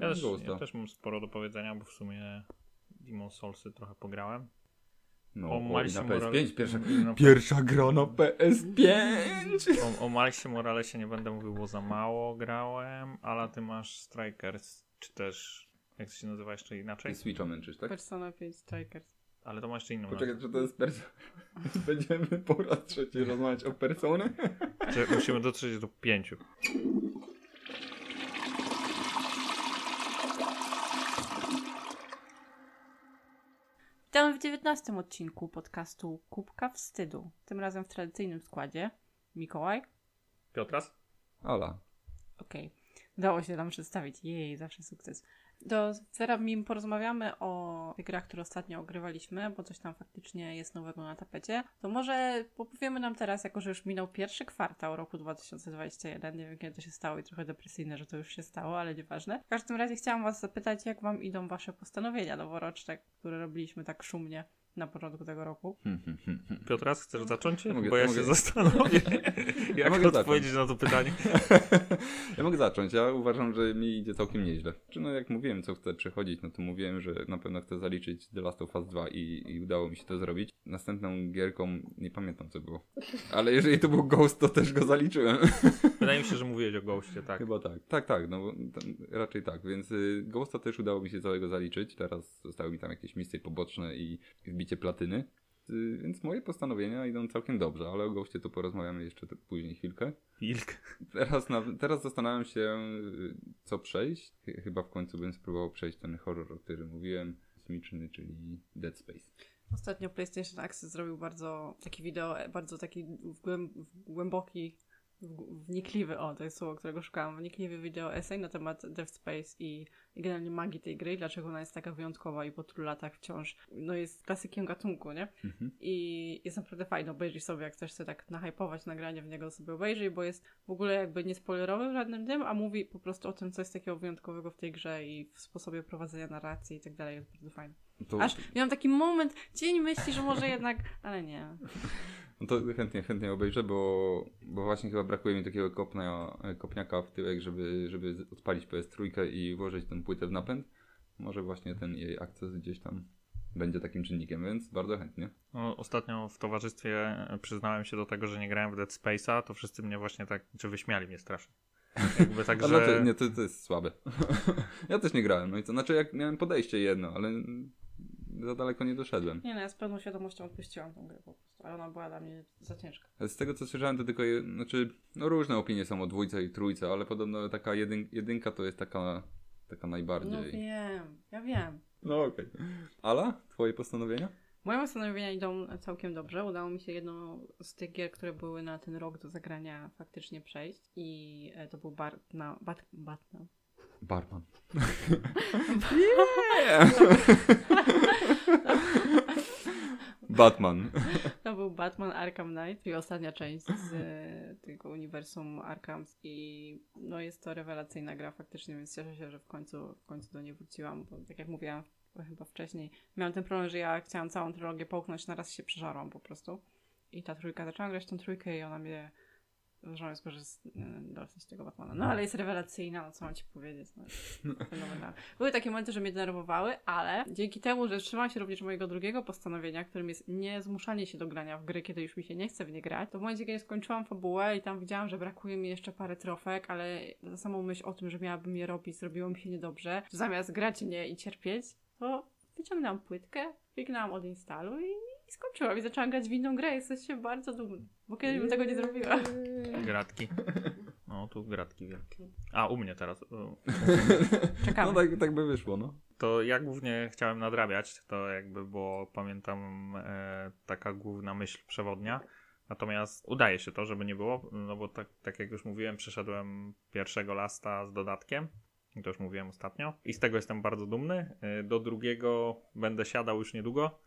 Ja też, ja też mam sporo do powiedzenia, bo w sumie Demon Soulsy trochę pograłem. No, o o, i Milesie na PS5, Morales- pierwsza, no, pierwsza gra na PS5! O, o Milesie Moralesie nie będę mówił, bo za mało grałem, ale ty masz Strikers, czy też, jak to się nazywa jeszcze inaczej? Switcha męczysz, tak? Persona 5 Strikers. Ale to ma jeszcze inną Poczekaj, nazwę. czy to jest persona? Będziemy po raz trzeci rozmawiać o persony? Czy musimy dotrzeć do pięciu. Witamy w 19 odcinku podcastu Kubka Wstydu. Tym razem w tradycyjnym składzie. Mikołaj? Piotras? Ala. Okej. Udało się nam przedstawić. Jej, zawsze sukces. Do teraz mi porozmawiamy o grach, które ostatnio ogrywaliśmy, bo coś tam faktycznie jest nowego na tapecie. To może opowiemy nam teraz, jako że już minął pierwszy kwartał roku 2021. Nie wiem, kiedy to się stało i trochę depresyjne, że to już się stało, ale nieważne. W każdym razie chciałam Was zapytać, jak Wam idą Wasze postanowienia noworoczne, które robiliśmy tak szumnie na początku tego roku. Piotras, chcesz zacząć? Ja mogę- bo ja mogę. się zastanowię, jak mogę odpowiedzieć na to pytanie. Ja mogę zacząć. Ja uważam, że mi idzie całkiem nieźle. Czy no jak mówiłem, co chcę przechodzić, no to mówiłem, że na pewno chcę zaliczyć The Last of Us 2 i, i udało mi się to zrobić. Następną gierką, nie pamiętam co było. Ale jeżeli to był Ghost, to też go zaliczyłem. Wydaje mi się, że mówiłeś o Ghostie, tak. Chyba tak. Tak, tak, no bo tam, raczej tak. Więc y, Ghosta też udało mi się całego zaliczyć. Teraz zostały mi tam jakieś misje poboczne i wbicie platyny. Y, więc moje postanowienia idą całkiem dobrze, ale o Ghostie to porozmawiamy jeszcze później chwilkę. Wilk. Teraz, na, teraz zastanawiam się, y, co przejść. Ch- Chyba w końcu bym spróbował przejść ten horror, o którym mówiłem, kosmiczny, czyli Dead Space. Ostatnio PlayStation Access zrobił bardzo taki wideo, bardzo taki głęboki, wnikliwy, o to jest słowo, którego szukałam, wnikliwy wideo essay na temat Death Space i, i generalnie magii tej gry, dlaczego ona jest taka wyjątkowa i po tylu latach wciąż no jest klasykiem gatunku, nie? Mhm. I jest naprawdę fajny, obejrzyj sobie, jak chcesz sobie tak nahypować nagranie w niego sobie obejrzyj, bo jest w ogóle jakby nie spoilerowy w żadnym tym, a mówi po prostu o tym, co jest takiego wyjątkowego w tej grze i w sposobie prowadzenia narracji i tak dalej, jest bardzo fajny. To, Aż miałam taki moment, dzień myśli, że może jednak, ale nie. no to chętnie, chętnie obejrzę, bo, bo właśnie chyba brakuje mi takiego kopnia, kopniaka w tyłek, żeby, żeby odpalić PS3 i włożyć tę płytę w napęd. Może właśnie ten jej akces gdzieś tam będzie takim czynnikiem, więc bardzo chętnie. No, ostatnio w towarzystwie e, przyznałem się do tego, że nie grałem w Dead Space'a, to wszyscy mnie właśnie tak, czy wyśmiali mnie strasznie. Jakby tak, Ale że... to, nie, to, to jest słabe. ja też nie grałem, no i co? Znaczy jak miałem podejście jedno, ale za daleko nie doszedłem. Nie no, ja z pełną świadomością odpuściłam tą grę po prostu, ale ona była dla mnie za ciężka. Z tego co słyszałem, to tylko, je, znaczy, no różne opinie są o dwójce i trójce, ale podobno taka jedyn, jedynka to jest taka, taka No najbardziej. wiem, ja wiem. No okej. Ala, twoje postanowienia? Moje postanowienia idą całkiem dobrze. Udało mi się jedną z tych gier, które były na ten rok do zagrania faktycznie przejść i e, to był bar na bat, Batman. Barman. Batman. To był Batman Arkham Knight i ostatnia część z e, tego uniwersum Arkham i no jest to rewelacyjna gra faktycznie, więc cieszę się, że w końcu, w końcu do niej wróciłam, bo tak jak mówiłam chyba wcześniej, miałam ten problem, że ja chciałam całą trylogię połknąć, naraz się przeżarłam po prostu i ta trójka, zaczęłam grać tą trójkę i ona mnie Że jest e, dosyć tego Batmana. No ale jest rewelacyjna, no co mam ci powiedzieć. No, fenomenalna. Były takie momenty, że mnie denerwowały, ale dzięki temu, że trzymałam się również mojego drugiego postanowienia, którym jest nie zmuszanie się do grania w gry, kiedy już mi się nie chce w nie grać, to w momencie, kiedy skończyłam fabułę i tam widziałam, że brakuje mi jeszcze parę trofek, ale za samą myśl o tym, że miałabym je robić, zrobiło mi się niedobrze, że zamiast grać nie i cierpieć, to wyciągnęłam płytkę, kliknęłam od instalu i, i skończyłam i zaczęłam grać w inną grę. Jesteście bardzo dumni, bo kiedyś bym tego nie zrobiła. Gratki. No, tu gratki wielkie. A, u mnie teraz. Czekamy. No tak, tak by wyszło, no. To ja głównie chciałem nadrabiać, to jakby było, pamiętam, e, taka główna myśl przewodnia. Natomiast udaje się to, żeby nie było, no bo tak, tak jak już mówiłem, przeszedłem pierwszego lasta z dodatkiem. I To już mówiłem ostatnio. I z tego jestem bardzo dumny. E, Do drugiego będę siadał już niedługo,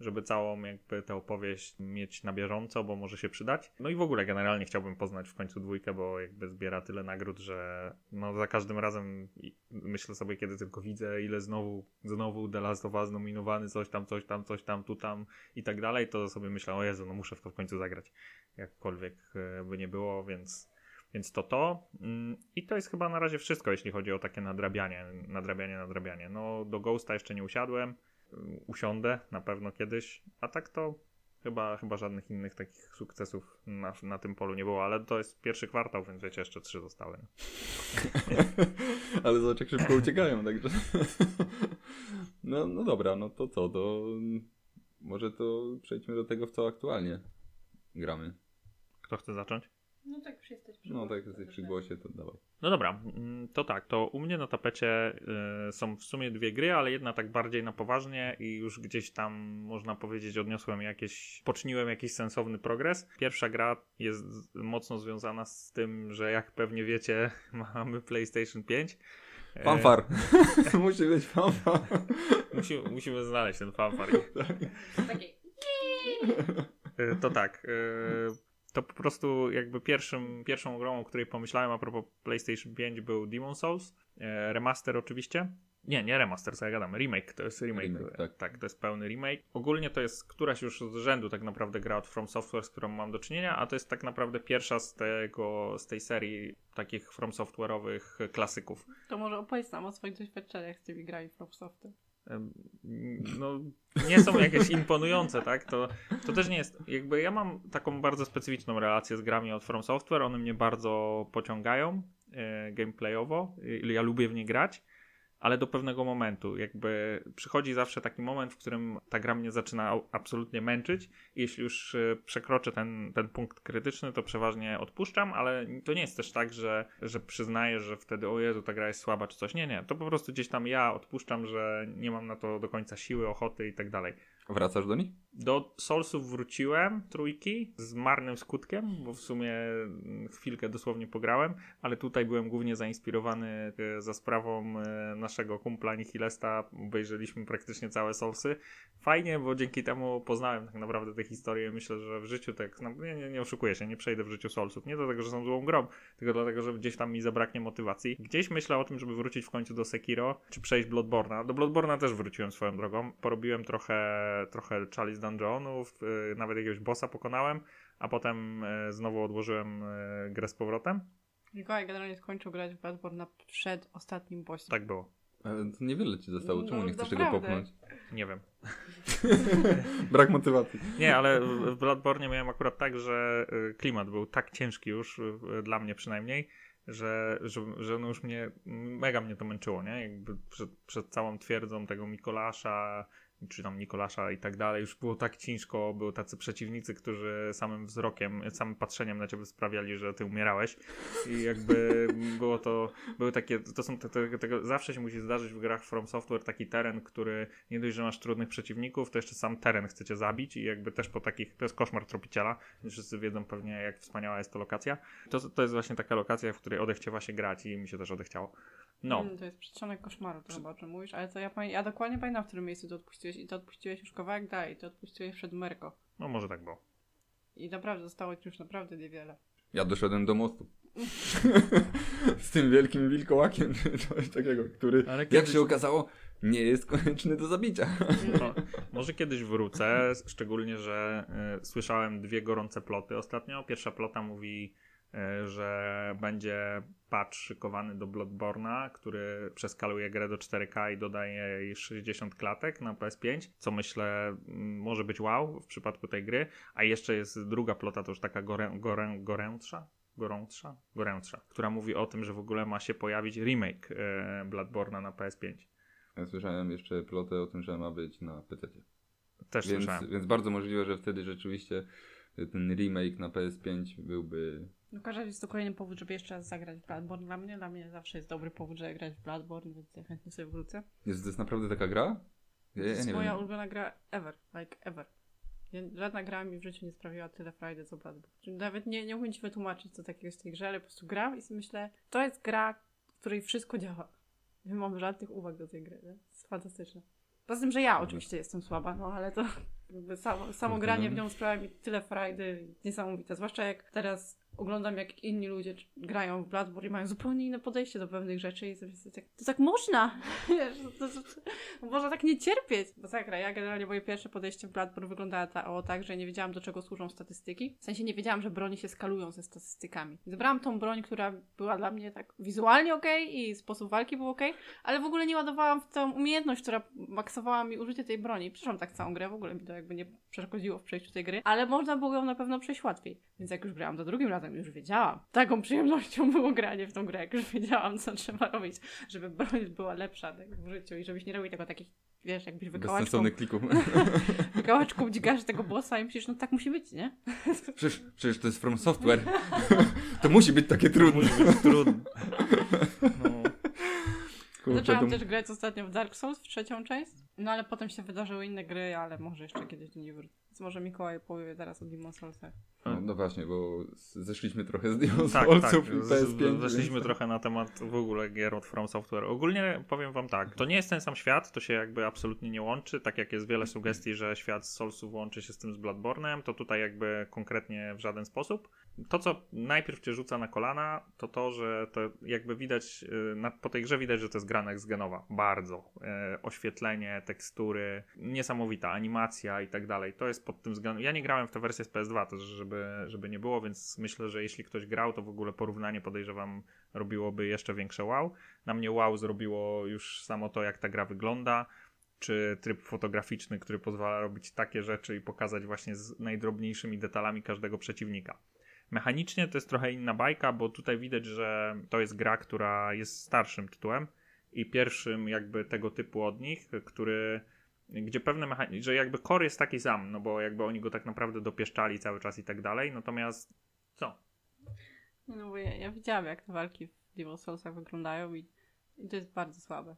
żeby całą jakby tę opowieść mieć na bieżąco, bo może się przydać. No i w ogóle generalnie chciałbym poznać w końcu dwójkę, bo jakby zbiera tyle nagród, że no za każdym razem myślę sobie, kiedy tylko widzę, ile znowu, znowu The Last of Us nominowany, coś tam, coś tam, coś tam, tu tam i tak dalej, to sobie myślę, o Jezu, no muszę w to w końcu zagrać. Jakkolwiek e, by nie było, więc, Więc to to. Mm, I to jest chyba na razie wszystko, jeśli chodzi o takie nadrabianie, nadrabianie, nadrabianie. No do Ghosta jeszcze nie usiadłem. Y, Usiądę na pewno kiedyś, a tak to chyba, chyba żadnych innych takich sukcesów na, na tym polu nie było, ale to jest pierwszy kwartał, więc wiecie, jeszcze trzy zostały. Ale zobacz jak szybko uciekają, także... No, no dobra, no to co, to może to przejdźmy do tego, w co aktualnie gramy. Kto chce zacząć? No tak już jesteś przy No tak, jesteś przy zaczynaj. głosie, to dawaj. No dobra, mm, to tak, to u mnie na tapecie y, są w sumie dwie gry, ale jedna tak bardziej na poważnie i już gdzieś tam można powiedzieć odniosłem jakieś, poczyniłem jakiś sensowny progres. Pierwsza gra jest mocno związana z tym, że jak pewnie wiecie, mamy PlayStation 5. E, Fanfar! Musi być fanfar. Musimy, musimy znaleźć ten fanfar. E, To tak. e, To po prostu jakby pierwszym, pierwszą grą, o której pomyślałem a propos PlayStation 5 był Demon Souls. E, Remaster oczywiście. Nie, nie remaster, co ja gadam. Remake, to jest remake. Remake, tak. tak, to jest pełny remake. Ogólnie to jest któraś już z rzędu tak naprawdę gra od From Software, z którą mam do czynienia, a to jest tak naprawdę pierwsza z tego, z tej serii takich From Software'owych klasyków. To może opowiedz nam o swoich doświadczeniach z tymi grami FromSoftu. Em, no, nie są jakieś imponujące, tak? To, to też nie jest. Jakby ja mam taką bardzo specyficzną relację z grami od From Software. One mnie bardzo pociągają e, gameplayowo. Ja lubię w nie grać, ale do pewnego momentu. Jakby przychodzi zawsze taki moment, w którym ta gra mnie zaczyna absolutnie męczyć. Jeśli już e, przekroczę ten, ten punkt krytyczny, to przeważnie odpuszczam, ale to nie jest też tak, że, że przyznaję, że wtedy o Jezu, ta gra jest słaba czy coś. Nie, nie. To po prostu gdzieś tam ja odpuszczam, że nie mam na to do końca siły, ochoty i tak dalej. Wracasz do nich? Do Soulsów wróciłem, trójki, z marnym skutkiem, bo w sumie mm, chwilkę dosłownie pograłem, ale tutaj byłem głównie zainspirowany e, za sprawą e, naszego kumpla Nihilesta, obejrzeliśmy praktycznie całe Soulsy. Fajnie, bo dzięki temu poznałem tak naprawdę tę historię. Myślę, że w życiu tak, no, nie, nie, nie oszukuję się, nie przejdę w życiu Soulsów. Nie dlatego, że są złą grą, tylko dlatego, że gdzieś tam mi zabraknie motywacji. Gdzieś myślę o tym, żeby wrócić w końcu do Sekiro, czy przejść Bloodborne'a. Do Bloodborne'a też wróciłem swoją drogą. Porobiłem trochę, trochę Chalice Dungeonów, yy, nawet jakiegoś bossa pokonałem, a potem yy, znowu odłożyłem yy, grę z powrotem. Mikołaj generalnie skończył grać w Bloodborne przed ostatnim bossem. Tak było. Ale to niewiele ci zostało, czemu No, nie chcesz tego naprawdę. popchnąć? Nie wiem. Brak motywacji. Nie, ale w Bloodborne miałem akurat tak, że y, klimat był tak ciężki już, y, dla mnie przynajmniej, że, że, że no już mnie, mega mnie to męczyło, nie? Jakby przed, przed całą twierdzą tego Mikolasza, czy tam Nikolasza i tak dalej, już było tak ciężko, były tacy przeciwnicy, którzy samym wzrokiem, samym patrzeniem na ciebie sprawiali, że ty umierałeś. I jakby było to, były takie, to są, te, te, tego, zawsze się musi zdarzyć w grach From Software taki teren, który nie dość, że masz trudnych przeciwników, to jeszcze sam teren chcecie zabić i jakby też po takich, to jest koszmar tropiciela, wszyscy wiedzą pewnie jak wspaniała jest to lokacja. To, to jest właśnie taka lokacja, w której odechciewa się grać i mi się też odechciało. No, Mm, to jest przedsionek koszmaru, to chyba o czym mówisz, ale to ja, ja dokładnie pamiętam, w którym miejscu to odpuściłeś i to odpuściłeś już kawałek dalej, to odpuściłeś przed Merko. no może tak było. I naprawdę zostało ci już naprawdę niewiele. Ja doszedłem do mostu. Z tym wielkim wilkołakiem, czy coś takiego, który, Ale jak kiedyś- się okazało, nie jest konieczny do zabicia. No, może kiedyś wrócę, szczególnie, że y, słyszałem dwie gorące ploty ostatnio. Pierwsza plota mówi, że będzie patch szykowany do Bloodborne'a, który przeskaluje grę do 4K i dodaje jej 60 klatek na PS5, co myślę mm, może być wow w przypadku tej gry. A jeszcze jest druga plota, to już taka gorę, gorę, gorętsza, gorątsza, gorętsza, która mówi o tym, że w ogóle ma się pojawić remake y, Bloodborne'a na PS5. Ja słyszałem jeszcze plotę o tym, że ma być na PC. Też Więc, słyszałem. więc bardzo możliwe, że wtedy rzeczywiście ten remake na PS5 byłby. No każdy jest to kolejny powód, żeby jeszcze raz zagrać w Bloodborne dla mnie. Dla mnie zawsze jest dobry powód, żeby grać w Bloodborne, więc ja chętnie sobie wrócę. Jest to jest naprawdę taka gra? Ja, to jest moja wiem. ulubiona gra ever, like ever. Żadna gra mi w życiu nie sprawiła tyle frajdy co Bloodborne. Nawet nie, nie umiem ci wytłumaczyć co takiego jest w tej grze, ale po prostu gram i sobie myślę, to jest gra, w której wszystko działa. Nie mam żadnych uwag do tej gry. Nie? To jest fantastyczne. Poza tym, że ja oczywiście jestem słaba, no ale to samo, samo No granie no. w nią sprawia mi tyle frajdy, niesamowite. Zwłaszcza jak teraz oglądam jak inni ludzie grają w Bloodborne i mają zupełnie inne podejście do pewnych rzeczy i sobie tak, to tak można. Można tak nie cierpieć. Masakra. Ja generalnie moje pierwsze podejście w Bloodborne wyglądało ta, o, tak, że nie wiedziałam do czego służą statystyki. W sensie nie wiedziałam, że broni się skalują ze statystykami. Wybrałam tą broń, która była dla mnie tak wizualnie okej i sposób walki był okej, ale w ogóle nie ładowałam w tą umiejętność, która maksowała mi użycie tej broni. Przeszłam tak całą grę, w ogóle mi to jakby nie przeszkodziło w przejściu tej gry, ale można było ją na pewno przejść łatwiej. Więc jak już grałam za drugim razem, już wiedziałam. Taką przyjemnością było granie w tą grę, jak już wiedziałam, co trzeba robić, żeby broń była lepsza tak, w życiu i żebyś nie robił tego takich, wiesz, jakbyś wykałaczką, Bezsensownych klików. wykałaczką dźgasz tego bossa i myślisz, no tak musi być, nie? Przecież, przecież to jest From Software. to musi być takie trudne. Musi być trudne. No. Kurczę, Zaczęłam też grać ostatnio w Dark Souls, w trzecią część, no ale potem się wydarzyły inne gry, ale może jeszcze kiedyś do niej wrócę. Więc może Mikołaj powie teraz o Demon Soulsach. No, no właśnie, bo zeszliśmy trochę z Demon's Tak, Soulsów tak. i Z- PS5. Weszliśmy więc- trochę na temat w ogóle gier od From Software. Ogólnie powiem wam tak, to nie jest ten sam świat, to się jakby absolutnie nie łączy, tak jak jest wiele sugestii, że świat z Soulsów łączy się z tym z Bloodborne'em, to tutaj jakby konkretnie w żaden sposób. To, co najpierw cię rzuca na kolana, to to, że to jakby widać, y, na, po tej grze widać, że to jest gra z genowa. Bardzo. E, oświetlenie, tekstury, niesamowita animacja i tak dalej. To jest pod tym względem. Ja nie grałem w tę wersję z PS2, też żeby, żeby nie było, więc myślę, że jeśli ktoś grał, to w ogóle porównanie podejrzewam robiłoby jeszcze większe wow. Na mnie wow zrobiło już samo to, jak ta gra wygląda, czy tryb fotograficzny, który pozwala robić takie rzeczy i pokazać właśnie z najdrobniejszymi detalami każdego przeciwnika. Mechanicznie to jest trochę inna bajka, bo tutaj widać, że to jest gra, która jest starszym tytułem i pierwszym jakby tego typu od nich, który gdzie pewne mechanizmy, że jakby core jest taki sam, no bo jakby oni go tak naprawdę dopieszczali cały czas i tak dalej, natomiast co? No bo ja, ja widziałam, jak te walki w Demon Soulsach wyglądają i, i to jest bardzo słabe.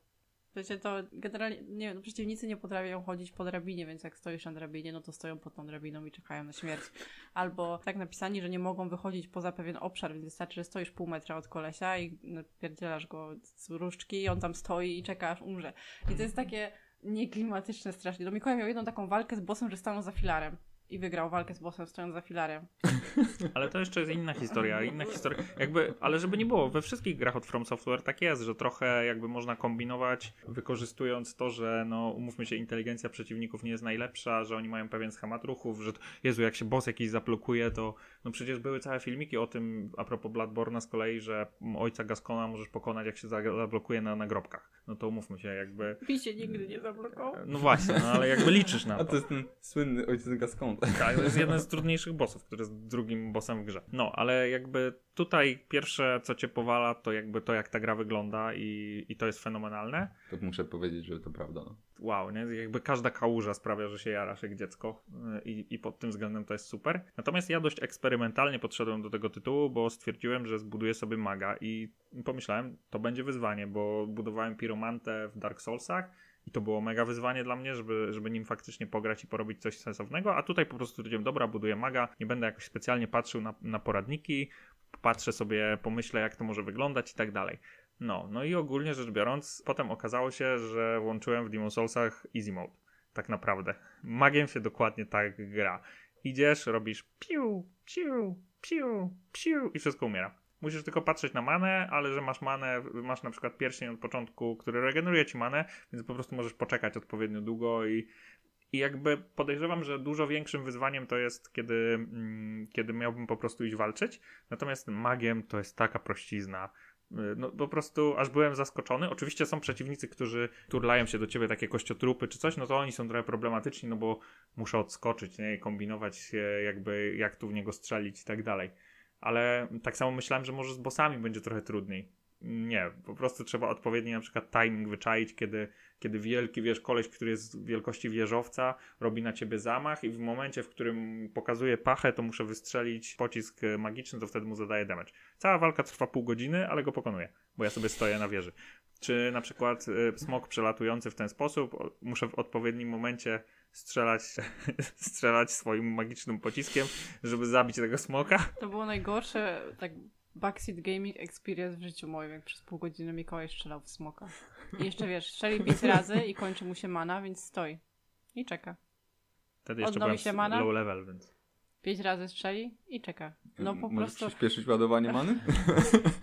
Wiecie, to generalnie, nie wiem, no przeciwnicy nie potrafią chodzić po drabinie, więc jak stoisz na drabinie, no to stoją pod tą drabiną i czekają na śmierć. Albo tak napisani, że nie mogą wychodzić poza pewien obszar, więc wystarczy, że stoisz pół metra od kolesia i pierdzielasz go z różdżki i on tam stoi i czeka aż umrze. I to jest takie nieklimatyczne strasznie. Do Mikołaj miał jedną taką walkę z bossem, że stanął za filarem. I wygrał walkę z bossem stojąc za filarem. Ale to jeszcze jest inna historia, inna historia. Jakby, ale żeby nie było, we wszystkich grach od From Software tak jest, że trochę jakby można kombinować, wykorzystując to, że no umówmy się, inteligencja przeciwników nie jest najlepsza, że oni mają pewien schemat ruchów, że to, Jezu, jak się boss jakiś zablokuje, to no przecież były całe filmiki o tym, a propos Bloodborne'a z kolei, że ojca Gascona możesz pokonać, jak się za- zablokuje na nagrobkach. No to umówmy się, jakby... Mi się nigdy nie zablokował. No właśnie, no ale jakby liczysz na A to. to jest ten słynny ojciec Gascon. To jest jeden z trudniejszych bossów, który jest drugim bossem w grze. No, ale jakby tutaj pierwsze, co cię powala, to jakby to, jak ta gra wygląda i, i to jest fenomenalne. To muszę powiedzieć, że to prawda. No. Wow, nie? Jakby każda kałuża sprawia, że się jarasz jak dziecko y, i, i pod tym względem to jest super. Natomiast ja dość eksperymentalnie podszedłem do tego tytułu, bo stwierdziłem, że zbuduję sobie maga i pomyślałem, to będzie wyzwanie, bo budowałem piromantę w Dark Soulsach i to było mega wyzwanie dla mnie, żeby, żeby nim faktycznie pograć i porobić coś sensownego, a tutaj po prostu stwierdziłem, dobra, buduję maga, nie będę jakoś specjalnie patrzył na, na poradniki, patrzę sobie, pomyślę jak to może wyglądać i tak dalej. No, no i ogólnie rzecz biorąc, potem okazało się, że włączyłem w Demon Soulsach Easy Mode. Tak naprawdę. Magiem się dokładnie tak gra. Idziesz, robisz piu, piu, piu, piu i wszystko umiera. Musisz tylko patrzeć na manę, ale że masz manę, masz na przykład pierścień od początku, który regeneruje ci manę, więc po prostu możesz poczekać odpowiednio długo i, i jakby podejrzewam, że dużo większym wyzwaniem to jest, kiedy, mm, kiedy miałbym po prostu iść walczyć. Natomiast magiem to jest taka prościzna. Y, No po prostu aż byłem zaskoczony. Oczywiście są przeciwnicy, którzy turlają się do ciebie takie kościotrupy czy coś, no to oni są trochę problematyczni, no bo muszę odskoczyć, nie? I kombinować się jakby jak tu w niego strzelić i tak dalej. Ale tak samo myślałem, że może z bossami będzie trochę trudniej. Nie, po prostu trzeba odpowiedni na przykład timing wyczaić, kiedy, kiedy wielki, wiesz, koleś, który jest wielkości wieżowca, robi na ciebie zamach i w momencie, w którym pokazuje pachę, to muszę wystrzelić pocisk e, magiczny, to wtedy mu zadaje damage. Cała walka trwa pół godziny, ale go pokonuję, bo ja sobie stoję na wieży. Czy na przykład y, smok przelatujący w ten sposób, muszę w odpowiednim momencie strzelać, strzelać swoim magicznym pociskiem, żeby zabić tego smoka. To było najgorsze, tak backseat gaming experience w życiu moim, jak przez pół godziny Mikołaj strzelał w smoka. I jeszcze wiesz, strzeli pięć razy i kończy mu się mana, więc stoi. I czeka. Wtedy jeszcze Odnowi byłem się mana? low level, więc... Pięć razy strzeli i czeka. No po Możesz prostu... przyspieszyć ładowanie many?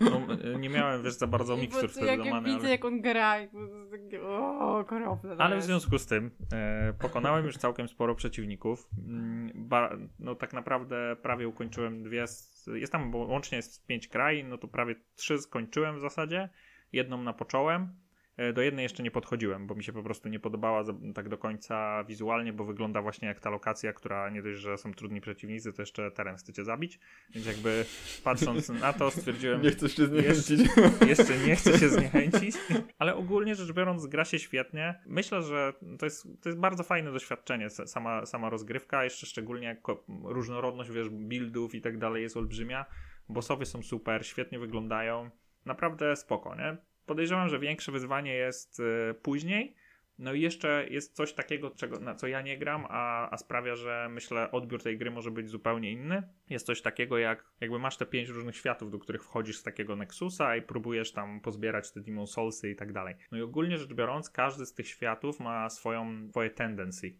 No, y, nie miałem, wiesz, za bardzo mikstur wtedy jak do ja many, widzę, ale... jak on gra, i po prostu takie, o, okropne. to Ale w związku z tym e, pokonałem już całkiem sporo przeciwników. Mm, Ba, no tak naprawdę prawie ukończyłem dwie. Z, jest tam, bo łącznie jest pięć krain, no to prawie trzy skończyłem w zasadzie. Jedną napocząłem. E, Do jednej jeszcze nie podchodziłem, bo mi się po prostu nie podobała tak do końca wizualnie, bo wygląda właśnie jak ta lokacja, która nie dość, że są trudni przeciwnicy, to jeszcze teren chcecie zabić. Więc jakby patrząc na to stwierdziłem, Nie chcesz się zniechęcić. jeszcze nie chcę się zniechęcić, ale ogólnie rzecz biorąc gra się świetnie. Myślę, że to jest, to jest bardzo fajne doświadczenie, sa- sama, sama rozgrywka, jeszcze szczególnie różnorodność wiesz, buildów i tak dalej jest olbrzymia. Bossowie są super, świetnie wyglądają, naprawdę spoko, nie? Podejrzewam, że większe wyzwanie jest y, później, no i jeszcze jest coś takiego, czego, na co ja nie gram, a, a sprawia, że myślę, odbiór tej gry może być zupełnie inny. Jest coś takiego, jak jakby masz te pięć różnych światów, do których wchodzisz z takiego Nexusa i próbujesz tam pozbierać te Demon Soulsy i tak dalej. No i ogólnie rzecz biorąc, każdy z tych światów ma swoją, swoje tendency.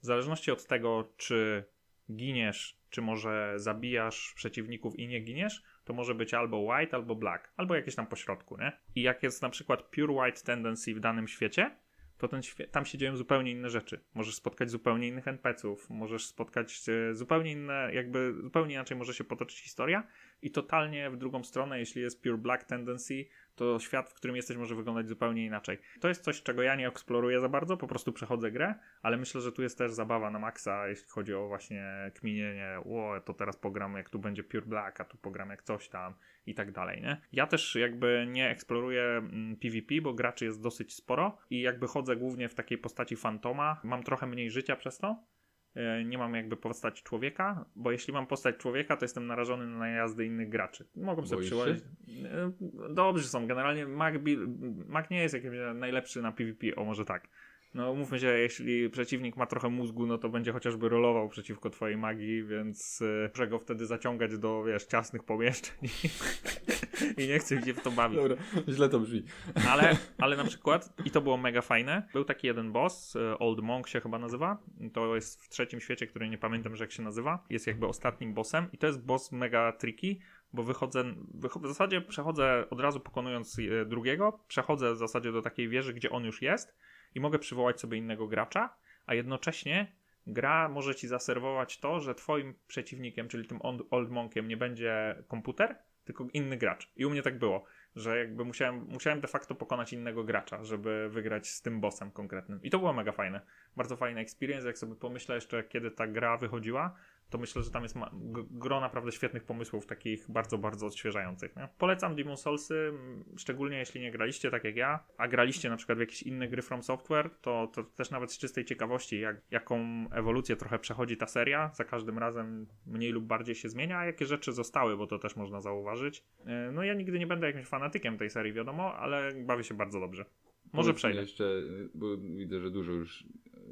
W zależności od tego, czy giniesz, czy może zabijasz przeciwników i nie giniesz, to może być albo white, albo black, albo jakieś tam pośrodku, nie? I jak jest na przykład pure white tendency w danym świecie, to ten świe- tam się dzieją zupełnie inne rzeczy. Możesz spotkać zupełnie innych NPC-ów, możesz spotkać e, zupełnie inne, jakby zupełnie inaczej może się potoczyć historia i totalnie w drugą stronę, jeśli jest pure black tendency, to świat, w którym jesteś może wyglądać zupełnie inaczej. To jest coś, czego ja nie eksploruję za bardzo, po prostu przechodzę grę, ale myślę, że tu jest też zabawa na maksa, jeśli chodzi o właśnie kminienie, o, to teraz pogram jak tu będzie pure black, a tu pogram jak coś tam i tak dalej, nie? Ja też jakby nie eksploruję mm, PvP, bo graczy jest dosyć sporo i jakby chodzę głównie w takiej postaci fantoma, mam trochę mniej życia przez to, nie mam jakby postać człowieka, bo jeśli mam postać człowieka, to jestem narażony na najazdy innych graczy. Mogą sobie przyłożyć. E, Dobrzy są. Generalnie Mac, Mac nie jest jakimś najlepszy na PvP, o może tak. No mówmy się, jeśli przeciwnik ma trochę mózgu, no to będzie chociażby rolował przeciwko twojej magii, więc e, muszę go wtedy zaciągać do, wiesz, ciasnych pomieszczeń i nie chcę się w to bawić. Dobra, źle to brzmi. Ale, ale na przykład, i to było mega fajne, był taki jeden boss, e, Old Monk się chyba nazywa, to jest w trzecim świecie, który nie pamiętam, że jak się nazywa, jest jakby ostatnim bossem i to jest boss mega tricky, bo wychodzę, wycho- w zasadzie przechodzę od razu pokonując e, drugiego, przechodzę w zasadzie do takiej wieży, gdzie on już jest i mogę przywołać sobie innego gracza, a jednocześnie gra może ci zaserwować to, że twoim przeciwnikiem, czyli tym Old Monkiem nie będzie komputer, tylko inny gracz. I u mnie tak było że jakby musiałem, musiałem de facto pokonać innego gracza, żeby wygrać z tym bossem konkretnym. I to było mega fajne. Bardzo fajny experience. Jak sobie pomyślę jeszcze, kiedy ta gra wychodziła, to myślę, że tam jest gro naprawdę świetnych pomysłów, takich bardzo, bardzo odświeżających. Nie? Polecam Demon Soulsy, m, szczególnie jeśli nie graliście tak jak ja, a graliście na przykład w jakieś inne gry From Software, to, to też nawet z czystej ciekawości, jak, jaką ewolucję trochę przechodzi ta seria. Za każdym razem mniej lub bardziej się zmienia, a jakie rzeczy zostały, bo to też można zauważyć. E, No ja nigdy nie będę jakimś fanatykiem tej serii, wiadomo, ale bawię się bardzo dobrze. Może przejdę. jeszcze, bo widzę, że dużo już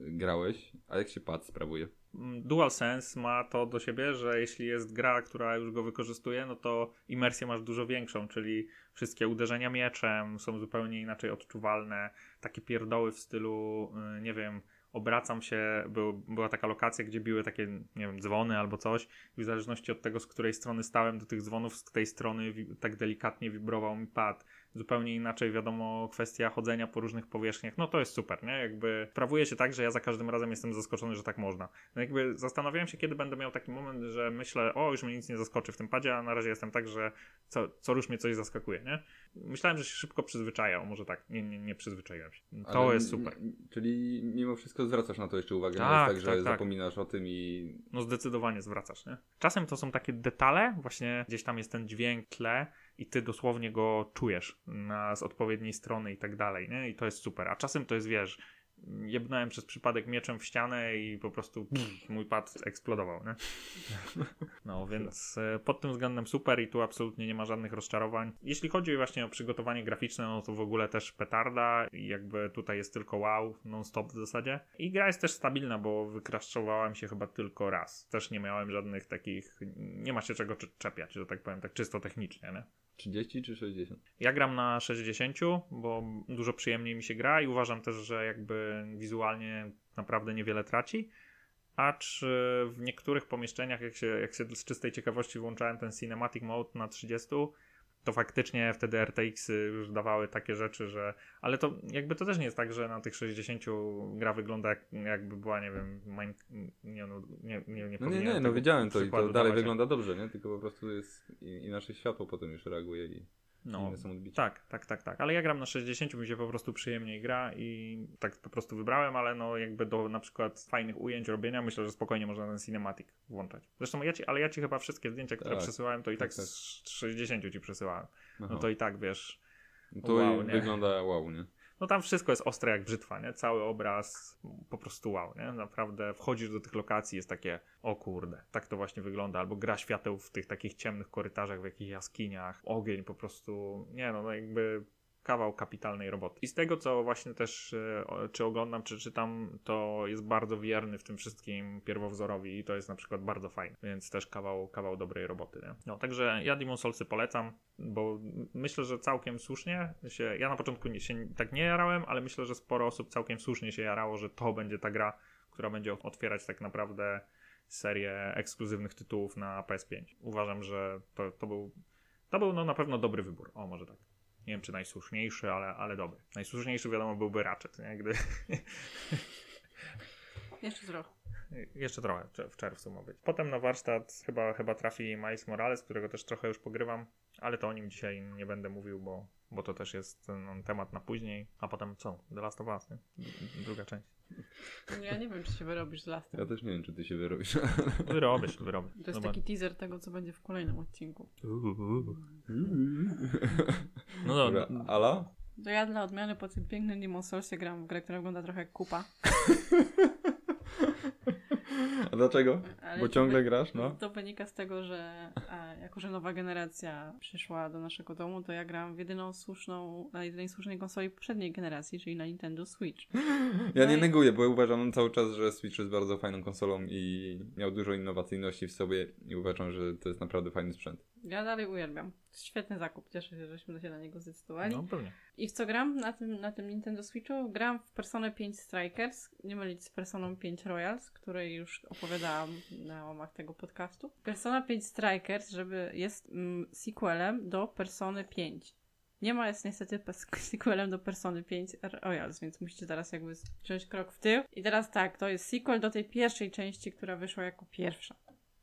grałeś, a jak się pad sprawuje? Mm, DualSense ma to do siebie, że jeśli jest gra, która już go wykorzystuje, no to imersję masz dużo większą, czyli wszystkie uderzenia mieczem są zupełnie inaczej odczuwalne. Takie pierdoły w stylu, y, nie wiem, obracam się, był, była taka lokacja, gdzie biły takie, nie wiem, dzwony albo coś i w zależności od tego, z której strony stałem do tych dzwonów, z tej strony tak delikatnie wibrował mi pad. Zupełnie inaczej, wiadomo, kwestia chodzenia po różnych powierzchniach, no to jest super, nie? Jakby sprawuje się tak, że ja za każdym razem jestem zaskoczony, że tak można. No jakby zastanawiałem się, kiedy będę miał taki moment, że myślę, o, już mnie nic nie zaskoczy w tym padzie, a na razie jestem tak, że co, co rusz mnie coś zaskakuje, nie? Myślałem, że się szybko przyzwyczaja, o może tak, nie, nie, nie przyzwyczaiłem się. To Ale jest super. Czyli mimo wszystko zwracasz na to jeszcze uwagę. Tak, jest tak, że tak, tak. zapominasz o tym i No zdecydowanie zwracasz, nie? Czasem to są takie detale, właśnie gdzieś tam jest ten dźwięk tle i ty dosłownie go czujesz na, z odpowiedniej strony i tak dalej, nie? I to jest super. A czasem to jest, wiesz, jebnąłem przez przypadek mieczem w ścianę i po prostu pff, mój pad eksplodował, nie? No, więc e, pod tym względem super i tu absolutnie nie ma żadnych rozczarowań. Jeśli chodzi właśnie o przygotowanie graficzne, no to w ogóle też petarda i jakby tutaj jest tylko wow, non-stop w zasadzie. I gra jest też stabilna, bo wykraszczowałem się chyba tylko raz. Też nie miałem żadnych takich, nie ma się czego cze- czepiać, że tak powiem, tak czysto technicznie, nie? 30 czy 60? Ja gram na 60, bo dużo przyjemniej mi się gra i uważam też, że jakby wizualnie naprawdę niewiele traci. acz y, w niektórych pomieszczeniach, jak się, jak się z czystej ciekawości włączałem ten Cinematic Mode na 30, to faktycznie wtedy RTX-y już dawały takie rzeczy, że. Ale to jakby to też nie jest tak, że na tych 60 gra wygląda jak, jakby była, nie wiem, mine... nie, no, nie, nie, nie, No nie, nie, no tego widziałem to i to dalej dawać, wygląda dobrze, nie? Tylko po prostu jest i- inaczej światło potem już reaguje i No. Tak, tak, tak, tak. Ale ja gram na 60, mi się po prostu przyjemniej gra i tak po prostu wybrałem, ale no jakby do na przykład fajnych ujęć robienia myślę, że spokojnie można ten cinematic włączać. Zresztą ja ci, ale ja ci chyba wszystkie zdjęcia, które Tak, przesyłałem, to i tak, tak, tak. z 60 ci przesyłałem. No to i tak wiesz, to wow, wygląda wow, nie? No tam wszystko jest ostre jak brzytwa, nie? Cały obraz po prostu wow, nie? Naprawdę wchodzisz do tych lokacji, jest takie, o kurde, tak to właśnie wygląda. Albo gra świateł w tych takich ciemnych korytarzach, w jakichś jaskiniach, ogień po prostu, nie no, no jakby kawał kapitalnej roboty. I z tego, co właśnie też e, czy oglądam, czy czytam, to jest bardzo wierny w tym wszystkim pierwowzorowi i to jest na przykład bardzo fajne, więc też kawał, kawał dobrej roboty. Nie? No, także ja Demon Soulsy polecam, bo myślę, że całkiem słusznie się, ja na początku nie, się tak nie jarałem, ale myślę, że sporo osób całkiem słusznie się jarało, że to będzie ta gra, która będzie otwierać tak naprawdę serię ekskluzywnych tytułów na PS5. Uważam, że to, to był to był no, na pewno dobry wybór. O, może tak. Nie wiem, czy najsłuszniejszy, ale, ale dobry. Najsłuszniejszy wiadomo byłby Ratchet, nie? Gdy... Jeszcze trochę. Jeszcze trochę, w czerwcu ma być. Potem na warsztat chyba, chyba trafi Miles Morales, którego też trochę już pogrywam, ale to o nim dzisiaj nie będę mówił, bo, bo to też jest no, temat na później. A potem co? The Last of Us, nie? Druga część. No Ja nie wiem, czy się wyrobisz z lastem. Ja też nie wiem, czy ty się wyrobisz. Wyrobię się, wyrobię. To jest Dobra. taki teaser tego, co będzie w kolejnym odcinku. No Dobra, dobra. Ala? To ja dla odmiany po tym pięknym Demon Soulsie gram w grę, która wygląda trochę jak kupa. A dlaczego? Ale Bo ciągle grasz, no. To wynika z tego, że e, jako, że nowa generacja przyszła do naszego domu, to ja gram w jedyną słuszną, na jedynej słusznej konsoli poprzedniej generacji, czyli na Nintendo Switch. Ja No nie i- neguję, bo uważam cały czas, że Switch jest bardzo fajną konsolą i miał dużo innowacyjności w sobie i uważam, że to jest naprawdę fajny sprzęt. Ja dalej uwielbiam. Świetny zakup. Cieszę się, żeśmy się na niego zdecydowali. No pewnie. I w co gram na tym, na tym Nintendo Switchu? Gram w Persona 5 Strikers, nie mylić z Personą 5 Royals, której już opowiadałam na łamach tego podcastu. Persona 5 Strikers, żeby jest mm, sequelem do Persony 5. Nie ma jest niestety sequelem do Persony 5 Royals, więc musicie teraz jakby wziąć krok w tył. I teraz tak, to jest sequel do tej pierwszej części, która wyszła jako pierwsza,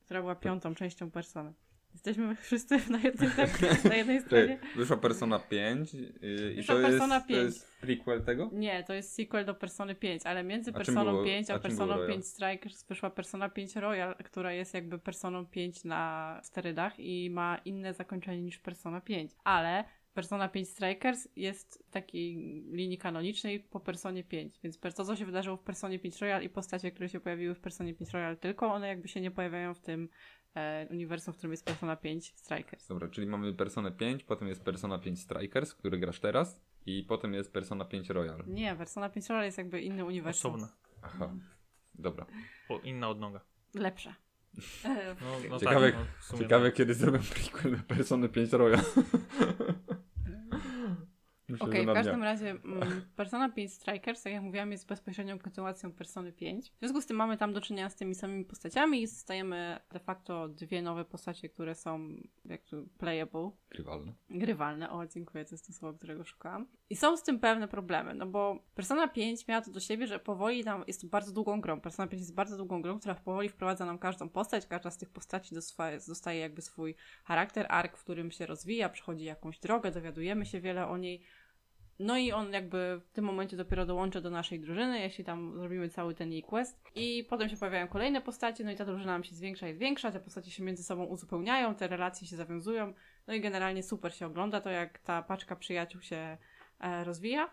która była piątą częścią Persony. Jesteśmy wszyscy na jednej, tak, na jednej stronie? Wyszła Persona 5 yy, i to jest, Persona to 5. jest prequel tego? Nie, to jest sequel do Persony 5, ale między A Personą było- 5 a, a Personą było Royal? 5 Strikers wyszła Persona 5 Royal, która jest jakby Personą 5 na sterydach i ma inne zakończenie niż Persona 5. Ale Persona 5 Strikers jest w takiej linii kanonicznej po Personie 5, więc to, co się wydarzyło w Personie 5 Royal i postacie, które się pojawiły w Personie 5 Royal, tylko one jakby się nie pojawiają w tym e, uniwersum, w którym jest Persona 5 Strikers. Dobra, czyli mamy Personę 5, potem jest Persona 5 Strikers, który grasz teraz i potem jest Persona 5 Royal. Nie, Persona 5 Royal jest jakby inny uniwersum. Osobne. Aha, dobra. O, inna odnoga. Lepsze. No, no Ciekawe- tak, no, Ciekawe tak. kiedy zrobią prequel Persony 5 Royal. Myślę, Okej, że w każdym razie mm, Persona 5 Strikers, tak jak mówiłam, jest bezpośrednią kontynuacją Persony 5. W związku z tym mamy tam do czynienia z tymi samymi postaciami i dostajemy de facto dwie nowe postacie, które są jak to playable, Grywalne. grywalne. O, dziękuję, to jest to słowo, którego szukałam. I są z tym pewne problemy, no bo Persona 5 miała to do siebie, że powoli nam jest bardzo długą grą. Persona 5 jest bardzo długą grą, która powoli wprowadza nam każdą postać, każda z tych postaci dostaje, dostaje jakby swój charakter, ark, w którym się rozwija, przechodzi jakąś drogę, dowiadujemy się wiele o niej. No i on jakby w tym momencie dopiero dołącza do naszej drużyny, jeśli tam zrobimy cały ten jej quest. I potem się pojawiają kolejne postacie, no i ta drużyna nam się zwiększa i zwiększa, te postacie się między sobą uzupełniają, te relacje się zawiązują. No i generalnie super się ogląda to, jak ta paczka przyjaciół się e, rozwija.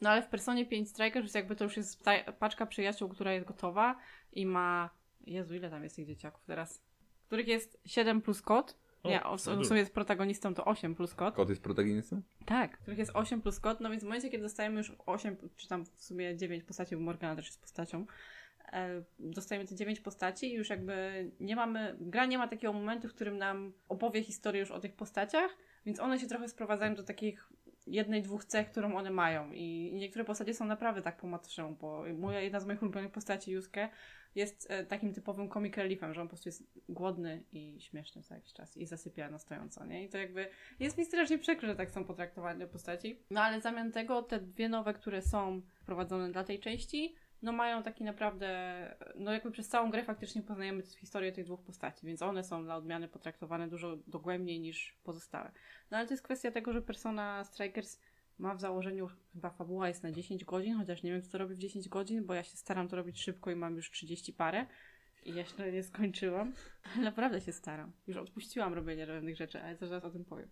No ale w Personie 5 Strikers już jakby to już jest paczka przyjaciół, która jest gotowa i ma... Jezu, ile tam jest tych dzieciaków teraz? Których jest 7 plus kot. O, Nie, w dużo. sumie jest protagonistą to 8 plus kot. Kot jest protagonistą? Tak, których jest 8 plus kod, no więc w momencie, kiedy dostajemy już 8, czy tam w sumie 9 postaci, bo Morgana też jest postacią, e, dostajemy te 9 postaci i już jakby nie mamy, gra nie ma takiego momentu, w którym nam opowie historię już o tych postaciach, więc one się trochę sprowadzają do takich jednej, dwóch cech, którą one mają. I niektóre postacie są naprawdę tak po matrzemu, bo moja, jedna z moich ulubionych postaci, Yusuke, jest e, takim typowym comic reliefem, że on po prostu jest głodny i śmieszny co jakiś czas i zasypia na stojąco, nie? I to jakby jest mi strasznie przykro, że tak są potraktowane postaci. No ale w zamian tego te dwie nowe, które są wprowadzone dla tej części, no mają taki naprawdę, no jakby przez całą grę faktycznie poznajemy historię tych dwóch postaci, więc one są dla odmiany potraktowane dużo dogłębniej niż pozostałe. No ale to jest kwestia tego, że Persona Strikers ma w założeniu, chyba fabuła jest na 10 godzin, chociaż nie wiem, co to robi w 10 godzin, bo ja się staram to robić szybko i mam już 30 parę i jeszcze nie skończyłam. Ale naprawdę się staram. Już odpuściłam robienie pewnych rzeczy, ale zaraz o tym powiem.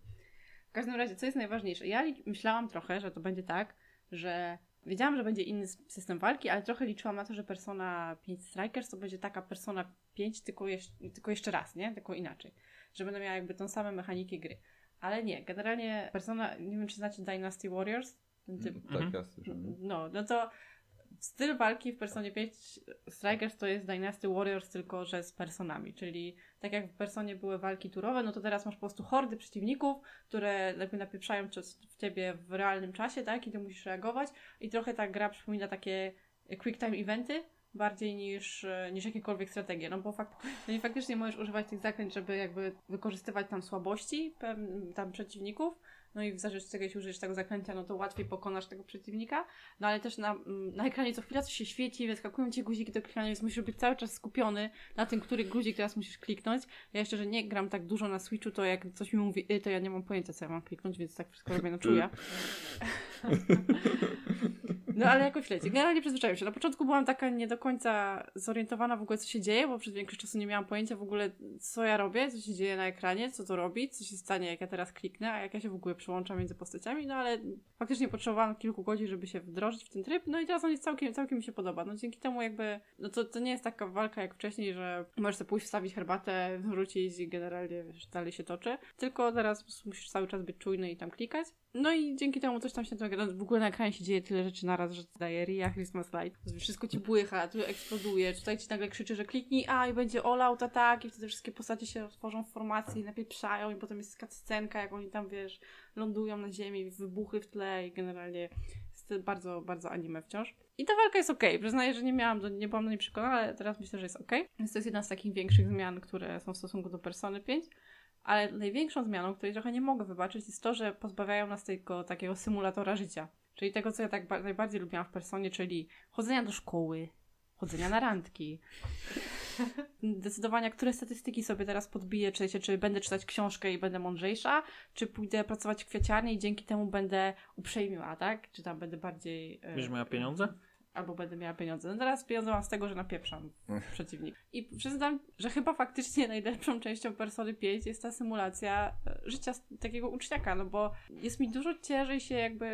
W każdym razie, co jest najważniejsze? Ja myślałam trochę, że to będzie tak, że wiedziałam, że będzie inny system walki, ale trochę liczyłam na to, że Persona 5 Strikers to będzie taka Persona 5, tylko, jeszcze, tylko jeszcze raz, nie? Tylko inaczej. Że będę miała jakby tą samą mechanikę gry. Ale nie, generalnie Persona, nie wiem czy znacie Dynasty Warriors? Ten typ. Tak, Mhm. ja słyszałem. No, no to styl walki w Personie 5 Strikers to jest Dynasty Warriors, tylko że z personami, czyli tak jak w Personie były walki turowe, no to teraz masz po prostu hordy przeciwników, które jakby napieprzają w ciebie w realnym czasie, tak, i ty musisz reagować. I trochę ta gra przypomina takie quick time eventy, bardziej niż, niż jakiekolwiek strategie, no bo fakt, no faktycznie możesz używać tych zaklęć, żeby jakby wykorzystywać tam słabości tam przeciwników, no i w tego, jeśli użyjesz tego zaklęcia, no to łatwiej pokonasz tego przeciwnika, no ale też na, mm, na ekranie co chwila coś się świeci, wyskakują ci guziki do klikania, więc musisz być cały czas skupiony na tym, który guzik teraz musisz kliknąć. Ja jeszcze, że nie gram tak dużo na Switchu, to jak coś mi mówi, y, to ja nie mam pojęcia, co ja mam kliknąć, więc tak wszystko robię na czuja. No ale jakoś leci. Generalnie przyzwyczaiłem się. Na początku byłam taka nie do końca zorientowana w ogóle, co się dzieje, bo przez większość czasu nie miałam pojęcia w ogóle, co ja robię, co się dzieje na ekranie, co to robi, co się stanie, jak ja teraz kliknę, a jak ja się w ogóle przyłączam między postaciami, no ale faktycznie potrzebowałam kilku godzin, żeby się wdrożyć w ten tryb, no i teraz on jest całkiem, całkiem mi się podoba. No dzięki temu jakby, no to, to nie jest taka walka jak wcześniej, że możesz sobie pójść, wstawić herbatę, wrócić i generalnie wiesz, dalej się toczy, tylko teraz musisz cały czas być czujny i tam klikać. No i dzięki temu coś tam się no, w ogóle na ekranie się dzieje tyle rzeczy naraz, że daje Ria Christmas Light. Wszystko ci błycha, tu eksploduje, tutaj ci nagle krzyczy, że kliknij A i będzie all out atak i wtedy wszystkie postacie się tworzą w formacji, napieprzają i potem jest scenka, jak oni tam, wiesz, lądują na ziemi, wybuchy w tle i generalnie jest bardzo, bardzo anime wciąż. I ta walka jest okej. Przyznaję, że nie miałam, do, nie byłam do niej przekonana, ale teraz myślę, że jest okej. Więc to jest jedna z takich większych zmian, które są w stosunku do Persony 5. Ale największą zmianą, której trochę nie mogę wybaczyć, jest to, że pozbawiają nas tego takiego symulatora życia. Czyli tego, co ja tak ba- najbardziej lubiłam w personie, czyli chodzenia do szkoły, chodzenia na randki, decydowania, które statystyki sobie teraz podbiję, czy, czy, czy będę czytać książkę i będę mądrzejsza, czy pójdę pracować w kwiaciarni i dzięki temu będę uprzejmiła, tak? Czy tam będę bardziej... e, Będziesz miała pieniądze? albo będę miała pieniądze. No teraz pieniądze mam z tego, że napieprzam przeciwnik. I przyznam, że chyba faktycznie najlepszą częścią Persony 5 jest ta symulacja e, życia takiego uczniaka, no bo jest mi dużo ciężej się jakby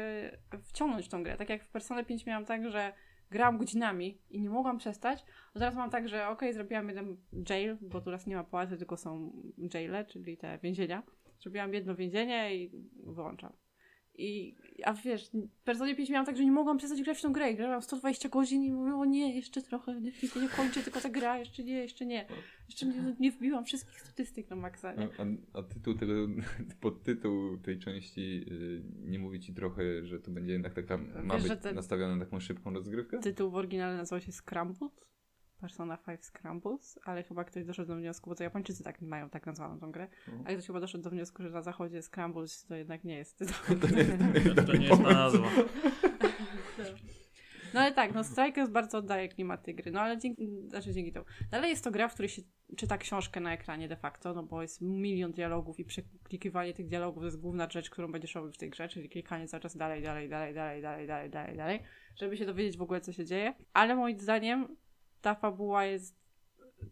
wciągnąć w tą grę. Tak jak w Persony 5 miałam tak, że grałam godzinami i nie mogłam przestać, to teraz mam tak, że okej, zrobiłam jeden jail, bo teraz nie ma płacy, tylko są jaile, czyli te więzienia. Zrobiłam jedno więzienie i wyłączam. I, a wiesz, Personie 5 miałam tak, że nie mogłam przestać grać w tą grę. Grałam 120 godzin i mówię, o nie, jeszcze trochę, nie, nie, kończę tylko ta gra, jeszcze nie, jeszcze nie. Jeszcze nie, nie wbiłam wszystkich statystyk na maksa, nie? A, a tytuł tego, podtytuł tej części y, nie mówi ci trochę, że to będzie jednak taka, ma Wiesz, być nastawione na taką szybką rozgrywkę? Tytuł w oryginale nazywał się Scrambled. Persona 5 Scrambles, ale chyba ktoś doszedł do wniosku, bo to Japończycy tak mają tak nazwaną tą grę, Mhm. ale ktoś chyba doszedł do wniosku, że na zachodzie Scrambles to jednak nie jest tytuł. To nie, to nie jest To, to nie jest ta nazwa. No ale tak, no Strikers bardzo oddaje klimat tej gry, no ale dzięki, znaczy dzięki temu. Dalej jest to gra, w której się czyta książkę na ekranie de facto, no bo jest milion dialogów i przeklikiwanie tych dialogów to jest główna rzecz, którą będziesz robił w tej grze, czyli klikanie cały czas dalej, dalej, dalej, dalej, dalej, dalej, dalej, dalej, żeby się dowiedzieć w ogóle, co się dzieje. Ale moim zdaniem ta fabuła jest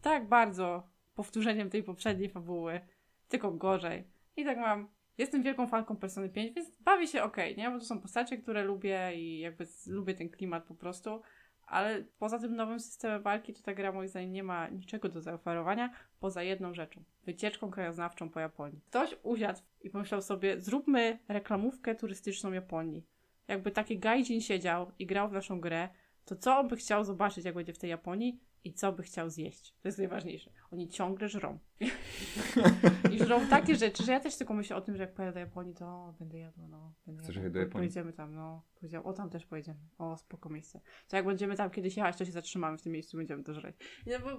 tak bardzo powtórzeniem tej poprzedniej fabuły, tylko gorzej. I tak mam Jestem wielką fanką Persony 5, więc bawię się okej, nie? Bo to są postacie, które lubię i jakby lubię ten klimat po prostu. Ale poza tym nowym systemem walki, to ta gra moim zdaniem nie ma niczego do zaoferowania, poza jedną rzeczą. Wycieczką krajoznawczą po Japonii. Ktoś usiadł i pomyślał sobie, zróbmy reklamówkę turystyczną Japonii. Jakby taki gaijin siedział i grał w naszą grę, to co on by chciał zobaczyć, jak będzie w tej Japonii? i co by chciał zjeść. To jest najważniejsze. Oni ciągle żrą. I żrą takie rzeczy, że ja też tylko myślę o tym, że jak pojadę do Japonii, to będę jadła, no. Będę Chcesz jechać do Japonii? Pojedziemy tam, no. Powiedział, o tam też pojedziemy. O, spoko miejsce. To jak będziemy tam kiedyś jechać, to się zatrzymamy w tym miejscu, będziemy to żreć. Nie, bo...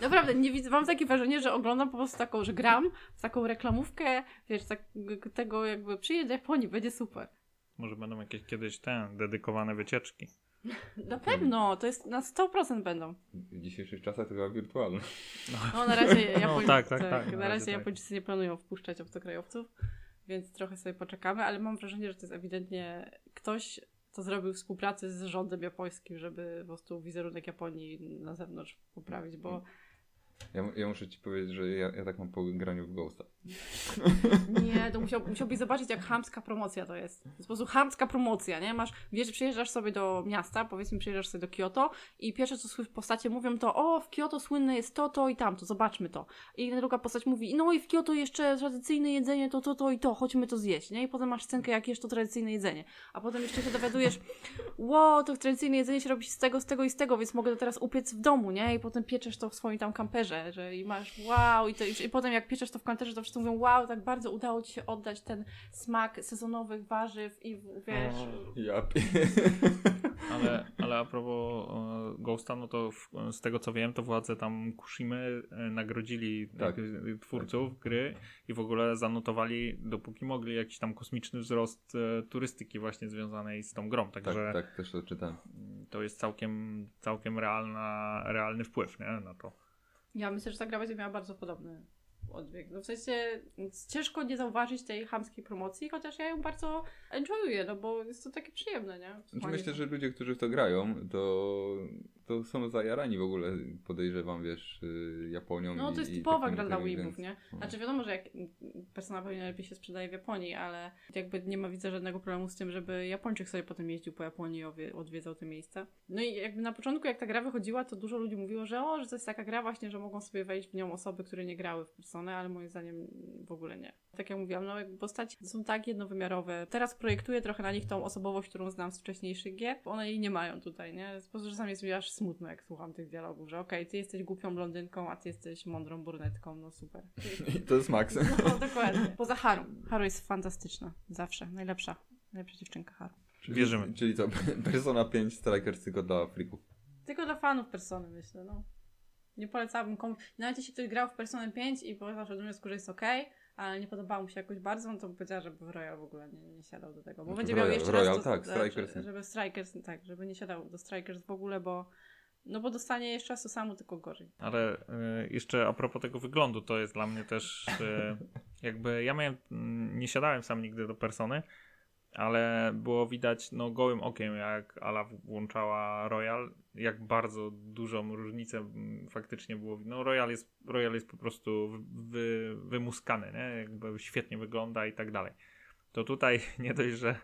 Naprawdę, nie widzę, mam takie wrażenie, że oglądam po prostu taką, że gram w taką reklamówkę, wiesz, tak, tego jakby przyjedź do Japonii, będzie super. Może będą jakieś kiedyś te dedykowane wycieczki. Na pewno, to jest na 100% będą. W dzisiejszych czasach to chyba wirtualne. No na razie Japończycy, tak, tak, tak, na na razie tak. Japończycy nie planują wpuszczać obcokrajowców, więc trochę sobie poczekamy, ale mam wrażenie, że to jest ewidentnie ktoś, kto zrobił współpracę z rządem japońskim, żeby po prostu wizerunek Japonii na zewnątrz poprawić, bo Ja, ja muszę ci powiedzieć, że ja, ja tak mam po graniu w Ghosta. Nie, to musiał, musiałbyś zobaczyć, jak chamska promocja to jest. Po prostu chamska promocja, nie? Masz, wiesz, przyjeżdżasz sobie do miasta, powiedzmy przyjeżdżasz sobie do Kyoto i pierwsze, co słysz postacie mówią to, o, w Kyoto słynne jest to, to i tamto, zobaczmy to. I druga postać mówi, no i w Kyoto jeszcze tradycyjne jedzenie, to, to, to i to, chodźmy to zjeść, nie? I potem masz scenkę, jak jesz to tradycyjne jedzenie. A potem jeszcze się dowiadujesz, wow, to tradycyjne jedzenie się robi z tego, z tego i z tego, więc mogę to teraz upiec w domu, nie? I potem pieczesz to w swoim tam kamperze, że i masz wow, i, to, i, i potem jak pieczesz to w kamperze, to wszyscy mówią, wow, tak bardzo udało ci się oddać ten smak sezonowych warzyw i wiesz... Ja Ale, ale a propos e, Ghosta, no to w, z tego co wiem, to władze tam Kushimy e, nagrodzili Tak. jakby twórców gry i w ogóle zanotowali, dopóki mogli, jakiś tam kosmiczny wzrost e, turystyki właśnie związanej z tą grą. tak, Także tak, też to czytałem. to jest całkiem, całkiem realna, realny wpływ nie? na to. Ja myślę, że ta gra będzie miała bardzo podobny odbieg. No w sensie ciężko nie zauważyć tej chamskiej promocji, chociaż ja ją bardzo enjoyuję, no bo jest to takie przyjemne, nie? Znaczy myślę, że ludzie, którzy w to grają, to, to są zajarani w ogóle, podejrzewam, wiesz, y, Japonią No to jest i typowa gra dla Weebów, nie? no. Znaczy wiadomo, że jak persona pewnie lepiej się sprzedaje w Japonii, ale jakby nie ma widzę żadnego problemu z tym, żeby Japończyk sobie potem jeździł po Japonii i odwiedzał te miejsca. No i jakby na początku jak ta gra wychodziła, to dużo ludzi mówiło, że o, że to jest taka gra właśnie, że mogą sobie wejść w nią osoby, które nie grały w personę, ale moim zdaniem w ogóle nie. Tak jak mówiłam, no jakby postaci są tak jednowymiarowe. Teraz projektuję trochę na nich tą osobowość, którą znam z wcześniejszych gier, one jej nie mają tutaj, nie? Po prostu czasami jest mi aż smutno, jak słucham tych dialogów, że okej, ty jesteś głupią blondynką, a ty jesteś mądrą brunetką, no super. I to jest Max. No, dokładnie. Poza Haru. Haru jest fantastyczna. Zawsze. Najlepsza. Najlepsza dziewczynka Haru. Czyli, Wierzymy. Czyli co, Persona 5 Strikers tylko dla frików. Tylko dla fanów Persony, myślę, no. Nie polecałabym komuś. Nawet jeśli ktoś grał w Personę 5 i powiedział, że do wniosku, że jest okej, ale nie podobało mu się jakoś bardzo, no to bym powiedziała, żeby w Royal w ogóle nie, nie siadał do tego. Bo No to będzie w miał Royal- jeszcze Royal, raz... tak, to, Strikers. Żeby, żeby Strikers, tak, żeby nie siadał do Strikers w ogóle, bo no bo dostanie jeszcze raz to samo, tylko gorzej. Ale e, jeszcze a propos tego wyglądu, to jest dla mnie też e, jakby ja miałem, mm, nie siadałem sam nigdy do persony, ale było widać no gołym okiem jak Ala włączała Royal, jak bardzo dużą różnicę mm, faktycznie było. No Royal jest, Royal jest po prostu wy, wy, wymuskany, nie? jakby świetnie wygląda i tak dalej. To tutaj nie dość, że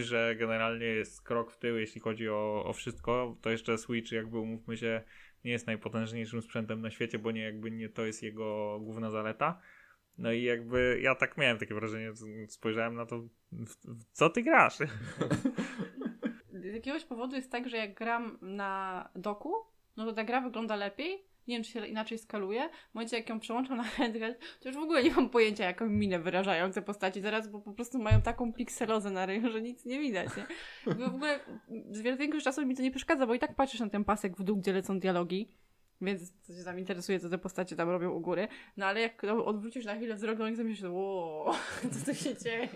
że generalnie jest krok w tył, jeśli chodzi o, o wszystko, to jeszcze Switch jakby umówmy się nie jest najpotężniejszym sprzętem na świecie, bo nie jakby nie to jest jego główna zaleta. No i jakby ja tak miałem takie wrażenie, spojrzałem na to, w, w co ty grasz? Z jakiegoś powodu jest tak, że jak gram na doku, no to ta gra wygląda lepiej. Nie wiem, czy się inaczej skaluje. W momencie, jak ją przełączam na handheld, to już w ogóle nie mam pojęcia, jaką minę wyrażają te postaci zaraz, bo po prostu mają taką pikselozę na ryju, że nic nie widać. Nie? Jakby W ogóle z większość czasu mi to nie przeszkadza, bo i tak patrzysz na ten pasek w dół, gdzie lecą dialogi. Więc to się tam interesuje, co te postacie tam robią u góry. No ale jak odwrócisz na chwilę wzrok to myślisz, wow, co tu się dzieje?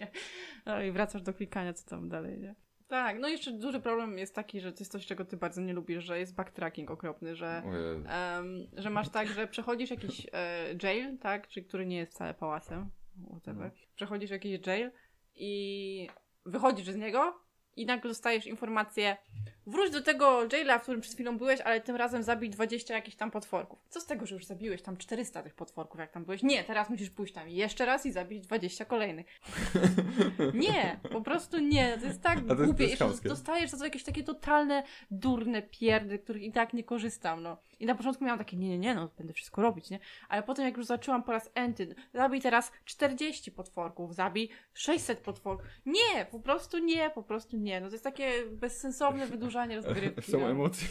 No i wracasz do klikania, co tam dalej, nie? Tak, no jeszcze duży problem jest taki, że to jest coś, czego ty bardzo nie lubisz, że jest backtracking okropny, że, em, że masz tak, że przechodzisz jakiś e, jail, tak, czyli który nie jest wcale pałacem, whatever. Przechodzisz jakiś jail i wychodzisz z niego i nagle dostajesz informację wróć do tego jaila, w którym przed chwilą byłeś, ale tym razem zabij 20 jakichś tam potworków. Co z tego, że już zabiłeś tam 400 tych potworków, jak tam byłeś? Nie, teraz musisz pójść tam jeszcze raz i zabić 20 kolejnych. Nie, po prostu nie. To jest tak A to jest- to głupie. jest Jeszcze chamskie. dostajesz za to jakieś takie totalne, durne pierdy, których i tak nie korzystam, no. I na początku miałam takie, nie, nie, nie, no, będę wszystko robić, nie? Ale potem jak już zaczęłam po raz enty, zabij teraz 40 potworków, zabij 600 potworków. Nie, po prostu nie, po prostu nie. No to jest takie bezsensowne wydłużanie rozgrywki. Są no. emocje.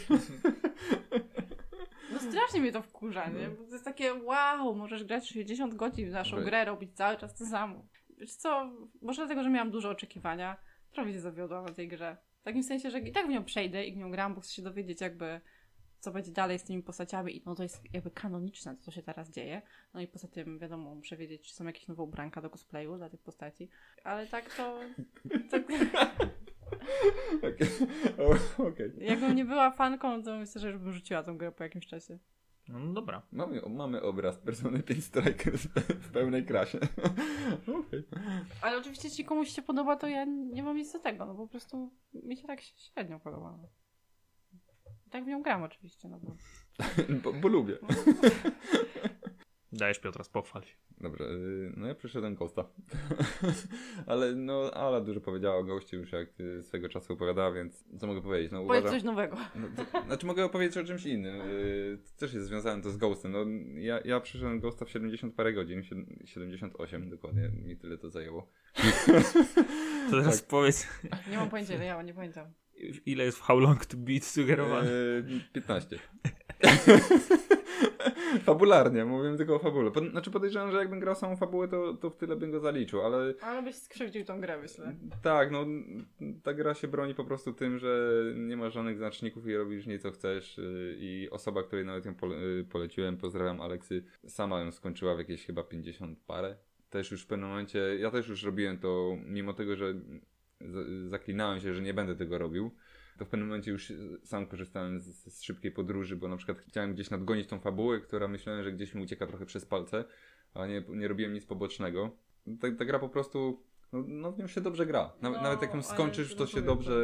strasznie mnie to wkurza, nie? Bo to jest takie wow, możesz grać 60 godzin w naszą Wej. grę, robić cały czas to samo. Wiesz co, może dlatego, że miałam duże oczekiwania, trochę się zawiodłam na tej grze. W takim sensie, że i tak w nią przejdę i w nią gram, bo chcę się dowiedzieć jakby co będzie dalej z tymi postaciami i no to jest jakby kanoniczne, to co się teraz dzieje. No i poza tym wiadomo, muszę wiedzieć, czy są jakieś nowe ubranka do cosplayu dla tych postaci. Ale tak to... Tak, Okej. O, Okej. jakbym nie była fanką, to myślę, że już bym rzuciła tą grę po jakimś czasie. No, no dobra. Mamy, mamy obraz Persony 5 Strikers w pełnej krasie. Okej. Ale oczywiście, jeśli komuś się podoba, to ja nie mam nic do tego, no po prostu mi się tak średnio podoba. Tak w nią gram oczywiście, no bo... Bo, bo lubię. Dajesz Piotra, pochwal się. Dobra, y, no ja przeszedłem Ghosta. Ale no, Ala dużo powiedziała o Ghostie już jak y, swego czasu opowiadała, więc co mogę powiedzieć? No Powiedz uważam... coś nowego. No, to, znaczy mogę opowiedzieć o czymś innym. y, to też jest związane to z Ghostem. No, ja, ja przeszedłem Ghosta w 70 parę godzin, sied- 78 dokładnie, mi tyle to zajęło. To teraz Tak. powiedz, Nie mam pojęcia, ja nie pamiętam. ile jest w How Long to Beat sugerowane. Eee, 15. Fabularnie, mówimy tylko o fabule. Po, znaczy podejrzewam, że jakbym grał samą fabułę, to, to w tyle bym go zaliczył, ale Ale byś skrzywdził tą grę, myślę. tak, no ta gra się broni po prostu tym, że nie ma żadnych znaczników i robisz nie co chcesz yy, i osoba, której nawet ją pole, yy, poleciłem, pozdrawiam Aleksy, sama ją skończyła w jakieś chyba 50 parę. Też już w pewnym momencie, ja też już robiłem to, mimo tego, że zaklinałem się, że nie będę tego robił, to w pewnym momencie już sam korzystałem z, z szybkiej podróży, bo na przykład chciałem gdzieś nadgonić tą fabułę, która myślałem, że gdzieś mi ucieka trochę przez palce, a nie, nie robiłem nic pobocznego. Ta, ta gra po prostu, no, no w nią się dobrze gra. Nawet, No, nawet jak ją skończysz, to się dobrze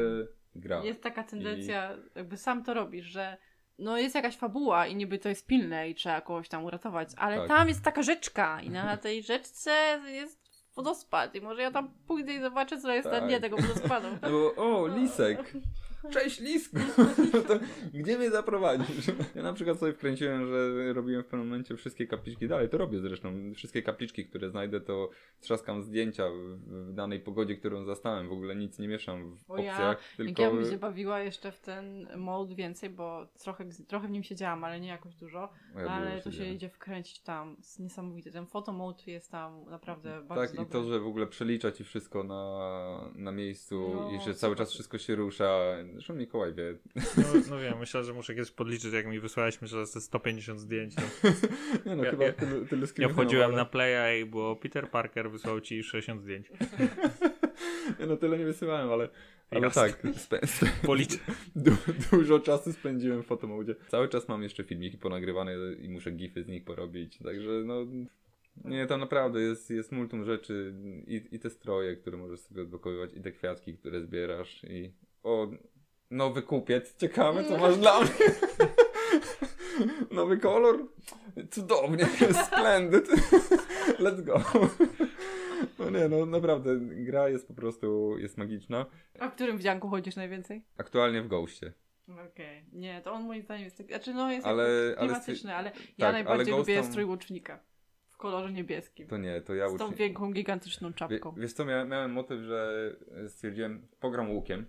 gra. Jest taka tendencja, jakby sam to robisz, że no jest jakaś fabuła i niby to jest pilne i trzeba kogoś tam uratować, ale Tak. tam jest taka rzeczka i na tej rzeczce jest wodospad i może ja tam pójdę i zobaczę, co jest na Tak. dnie tego wodospadu. No o, lisek! Cześć lisku! to gdzie mnie zaprowadzisz? Ja na przykład sobie wkręciłem, że robiłem w pewnym momencie wszystkie kapliczki, dalej to robię zresztą, wszystkie kapliczki, które znajdę, to trzaskam zdjęcia w, danej pogodzie, którą zastałem, w ogóle nic nie mieszam w ja- opcjach, Jak tylko... ja bym się bawiła jeszcze w ten mode więcej, bo trochę, trochę w nim siedziałam, ale nie jakoś dużo, ja ale to się idzie wkręcić tam, jest niesamowity. Ten photomode jest tam naprawdę bardzo Tak, i dobry. to, że w ogóle przelicza ci wszystko na, na miejscu No, i że cały czas wszystko się rusza. Zresztą Mikołaj wie. No, no wiem, myślę, że muszę kiedyś podliczyć, jak mi wysłałeś, myślę, że to jest 150 zdjęć. To Nie no, Ja- chyba ja- tylu, tylu ja wchodziłem na Playa i było Peter Parker wysłał ci 60 zdjęć. Nie no, tyle nie wysyłałem, ale, ale Jasne. tak, spę, Policzę. du, dużo czasu spędziłem w fotomodzie. Cały czas mam jeszcze filmiki ponagrywane i muszę gify z nich porobić, także no... Nie, tam naprawdę jest, jest multum rzeczy i, i te stroje, które możesz sobie odblokowywać i te kwiatki, które zbierasz i... O, nowy kupiec, ciekawe co masz dla mnie. Nowy kolor? Cudownie, splendid. Let's go. No nie, no naprawdę, gra jest po prostu, jest magiczna. A w którym wdzianku chodzisz najwięcej? Aktualnie w Ghoście. Okej. Nie, to on moim zdaniem jest taki, znaczy no jest Ale- ale, ale klimatyczny, ale, tak, ja ale najbardziej Ghost lubię tam- strój łucznika. W kolorze niebieskim. To nie, to ja z tą wielką, gigantyczną Wie, czapką. wiesz co, miałem, miałem motyw, że stwierdziłem, pogram łukiem.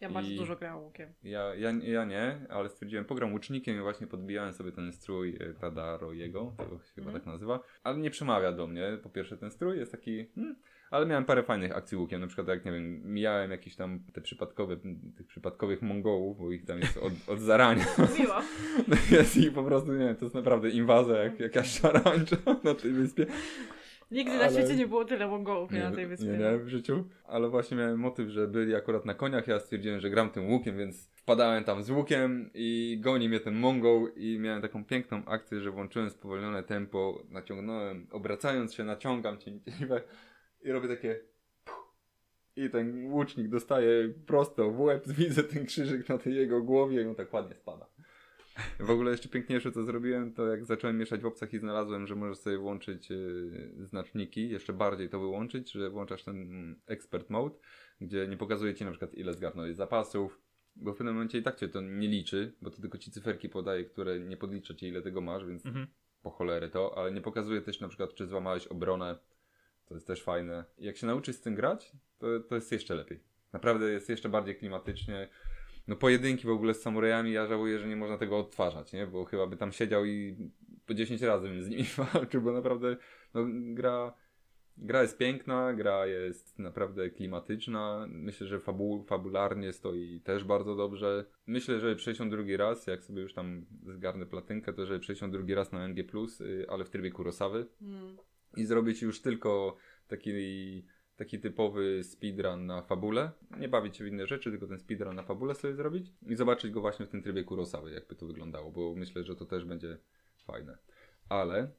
Ja bardzo dużo grałam łukiem. Ja, ja, ja nie, ale stwierdziłem, pogram łucznikiem i właśnie podbijałem sobie ten strój e, Tadarojego, to się chyba Mhm. tak nazywa. Ale nie przemawia do mnie, po pierwsze ten strój jest taki... Hmm, ale miałem parę fajnych akcji łukiem, na przykład jak, nie wiem, mijałem jakieś tam te przypadkowe, tych przypadkowych Mongołów, bo ich tam jest od, od zarania. Miło. jest i po prostu, nie wiem, to jest naprawdę inwazja, jak jakaś szarańcza na tej wyspie. Nigdy Ale- na świecie nie było tyle Mongołów nie, na tej wyspie. Nie, nie, w życiu. Ale właśnie miałem motyw, że byli akurat na koniach. Ja stwierdziłem, że gram tym łukiem, więc wpadałem tam z łukiem i goni mnie ten Mongoł i miałem taką piękną akcję, że włączyłem spowolnione tempo, naciągnąłem, obracając się, naciągam cięciwe i robię takie i ten łucznik dostaje prosto w łeb, widzę ten krzyżyk na tej jego głowie i on tak ładnie spada. W ogóle jeszcze piękniejsze co zrobiłem, to jak zacząłem mieszać w opcach i znalazłem, że możesz sobie włączyć yy, znaczniki, jeszcze bardziej to wyłączyć, że włączasz ten mm, expert mode, gdzie nie pokazuje ci na przykład ile zgarnąłeś zapasów, bo w pewnym momencie i tak cię to nie liczy, bo to tylko ci cyferki podaje, które nie podlicza ci ile tego masz, więc Mhm. po cholery to, ale nie pokazuje też na przykład czy złamałeś obronę, to jest też fajne. Jak się nauczysz z tym grać, to, to jest jeszcze lepiej. Naprawdę jest jeszcze bardziej klimatycznie. No pojedynki w ogóle z samurajami, ja żałuję, że nie można tego odtwarzać, nie? Bo chyba by tam siedział i po 10 razy bym z nimi walczył, bo naprawdę no, gra, gra jest piękna, gra jest naprawdę klimatyczna. Myślę, że fabu fabularnie stoi też bardzo dobrze. Myślę, że przejść ją drugi raz, jak sobie już tam zgarnę platynkę, to ją drugi raz na NG+, y, ale w trybie Kurosawy Mm. i zrobić już tylko taki, taki typowy speedrun na fabule. Nie bawić się w inne rzeczy, tylko ten speedrun na fabule sobie zrobić i zobaczyć go właśnie w tym trybie Kurosawy, jakby to wyglądało, bo myślę, że to też będzie fajne. Ale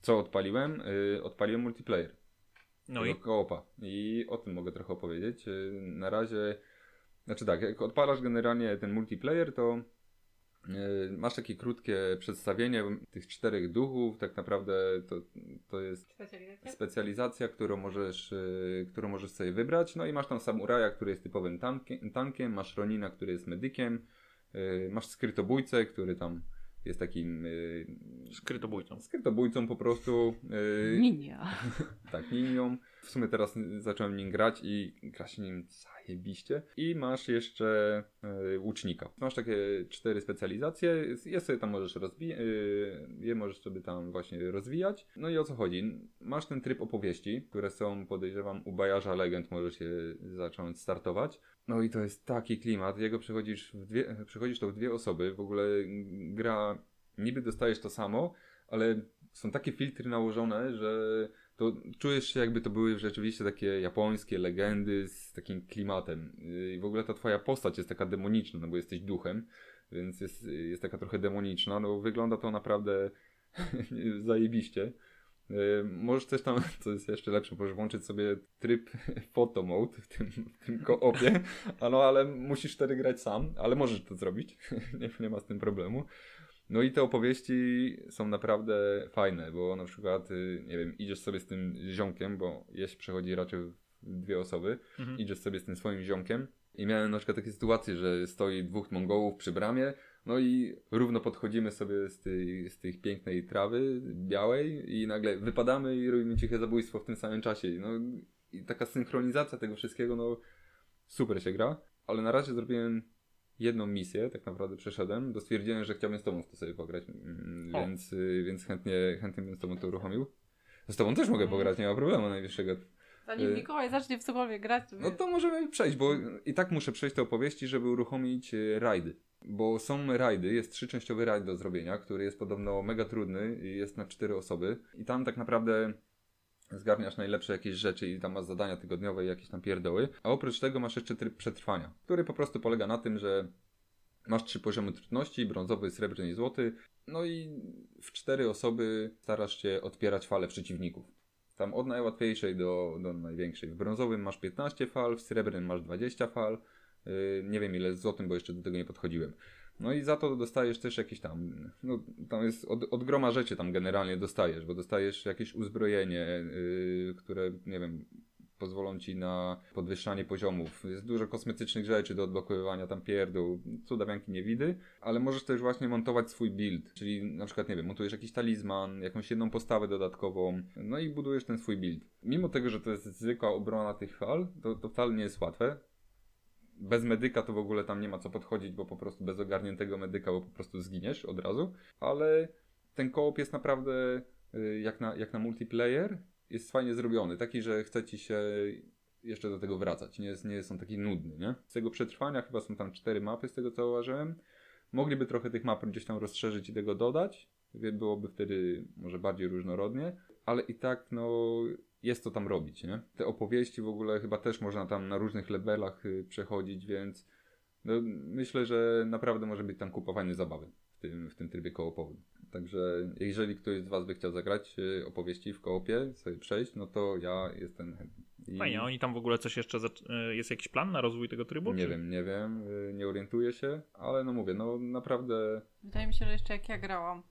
co odpaliłem? Yy, odpaliłem multiplayer. No i koopa. I o tym mogę trochę opowiedzieć. Yy, Na razie, znaczy tak, jak odpalasz generalnie ten multiplayer, to masz takie krótkie przedstawienie tych czterech duchów. Tak naprawdę to, to jest Specjalizacja? specjalizacja, którą możesz, yy, którą możesz sobie wybrać. No i masz tam samuraja, który jest typowym tankiem, tankiem masz Ronina, który jest medykiem, yy, masz skrytobójcę, który tam jest takim skrytobójcą. skrytobójcą po prostu. Ninia. tak, ninią. W sumie teraz zacząłem nim grać i gra się nim zajebiście. I masz jeszcze e, łucznika. Masz takie cztery specjalizacje. Je sobie tam możesz rozwijać. je możesz sobie tam właśnie rozwijać. No i o co chodzi? Masz ten tryb opowieści, które są, podejrzewam, u Bajarza Legend możesz je zacząć startować. No i to jest taki klimat. Jego przechodzisz, w dwie, przechodzisz to w dwie osoby. W ogóle gra, niby dostajesz to samo, ale są takie filtry nałożone, że to czujesz się jakby to były rzeczywiście takie japońskie legendy z takim klimatem. I w ogóle ta twoja postać jest taka demoniczna, no bo jesteś duchem, więc jest, jest taka trochę demoniczna. No wygląda to naprawdę zajebiście. Yy, Możesz też tam, co jest jeszcze lepsze, możesz włączyć sobie tryb photo mode w tym, w tym koopie, no ale musisz wtedy grać sam, ale możesz to zrobić, nie, nie ma z tym problemu. No i te opowieści są naprawdę fajne, bo na przykład, y, nie wiem, idziesz sobie z tym ziomkiem, bo jeść przechodzi raczej dwie osoby, Mhm. idziesz sobie z tym swoim ziomkiem i miałem na przykład takie sytuacje, że stoi dwóch Mongołów przy bramie, no i równo podchodzimy sobie z tej, z tej pięknej trawy białej i nagle wypadamy i robimy ciche zabójstwo w tym samym czasie. No i taka synchronizacja tego wszystkiego, no super się gra, ale na razie zrobiłem jedną misję, tak naprawdę przeszedłem, bo stwierdziłem, że chciałbym z tobą w to sobie pograć, mm, więc, y, więc chętnie, chętnie bym z tobą to uruchomił. Z tobą też mogę pograć, nie ma problemu najwyższego. Zanim Y- Mikołaj zacznie w cokolwiek grać, to No to możemy przejść, bo i tak muszę przejść te opowieści, żeby uruchomić e, rajdy. Bo są rajdy, jest trzyczęściowy rajd do zrobienia, który jest podobno mega trudny i jest na cztery osoby. I tam tak naprawdę zgarniasz najlepsze jakieś rzeczy i tam masz zadania tygodniowe i jakieś tam pierdoły. A oprócz tego masz jeszcze tryb przetrwania, który po prostu polega na tym, że masz trzy poziomy trudności, brązowy, srebrny i złoty. No i w cztery osoby starasz się odpierać fale przeciwników. Tam od najłatwiejszej do, do największej. W brązowym masz 15 fal, w srebrnym masz 20 fal. Yy, nie wiem ile z złotym, bo jeszcze do tego nie podchodziłem. No i za to dostajesz też jakieś tam, no tam jest od, od groma rzeczy tam generalnie dostajesz, bo dostajesz jakieś uzbrojenie, yy, które, nie wiem, pozwolą ci na podwyższanie poziomów. Jest dużo kosmetycznych rzeczy do odblokowywania, tam pierdół, cudawianki nie widy, ale możesz też właśnie montować swój build, czyli na przykład, nie wiem, montujesz jakiś talizman, jakąś jedną postawę dodatkową, no i budujesz ten swój build. Mimo tego, że to jest zwykła obrona tych fal, to, to wcale nie jest łatwe. Bez medyka to w ogóle tam nie ma co podchodzić, bo po prostu bez ogarniętego medyka, bo po prostu zginiesz od razu, ale ten koop jest naprawdę y, jak na, jak na multiplayer, jest fajnie zrobiony, taki, że chce ci się jeszcze do tego wracać, nie, jest, nie jest on taki nudny, nie? Z tego przetrwania chyba są tam cztery mapy, z tego co uważałem. Mogliby trochę tych map gdzieś tam rozszerzyć i tego dodać, byłoby wtedy może bardziej różnorodnie, ale i tak, no, jest to tam robić, nie? Te opowieści w ogóle chyba też można tam na różnych levelach y, przechodzić, więc no, myślę, że naprawdę może być tam kupa fajnej zabawy w tym, w tym trybie koopowym. Także jeżeli ktoś z Was by chciał zagrać y, opowieści w koopie, sobie przejść, no to ja jestem chętny. I Fajnie, a oni tam w ogóle coś jeszcze, y, jest jakiś plan na rozwój tego trybu? Nie czy- wiem, nie wiem, nie orientuję się, ale no mówię, no naprawdę Wydaje mi się, że jeszcze jak ja grałam,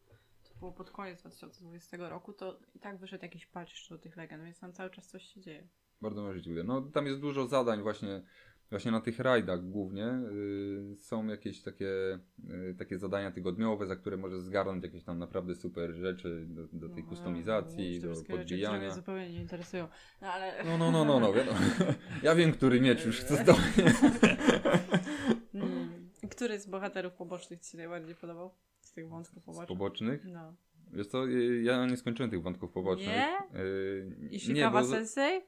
było pod koniec 2020 roku, to i tak wyszedł jakiś patch do tych legend, więc tam cały czas coś się dzieje. Bardzo możliwe. No tam jest dużo zadań właśnie, właśnie na tych rajdach głównie. Yy, są jakieś takie, yy, takie zadania tygodniowe, za które możesz zgarnąć jakieś tam naprawdę super rzeczy do, do tej No, kustomizacji, te do wszystkie rzeczy, mnie podbijania. zupełnie nie interesują. No ale... No, no, no, no, no, wiadomo. Ja wiem, który miecz już chcę zdobyć. Który z bohaterów pobocznych ci się najbardziej podobał? Z tych wątków Z pobocznych? pobocznych? No. Wiesz co, y, ja nie skończyłem tych wątków pobocznych. Nie? Y, I nie, bo Sensei?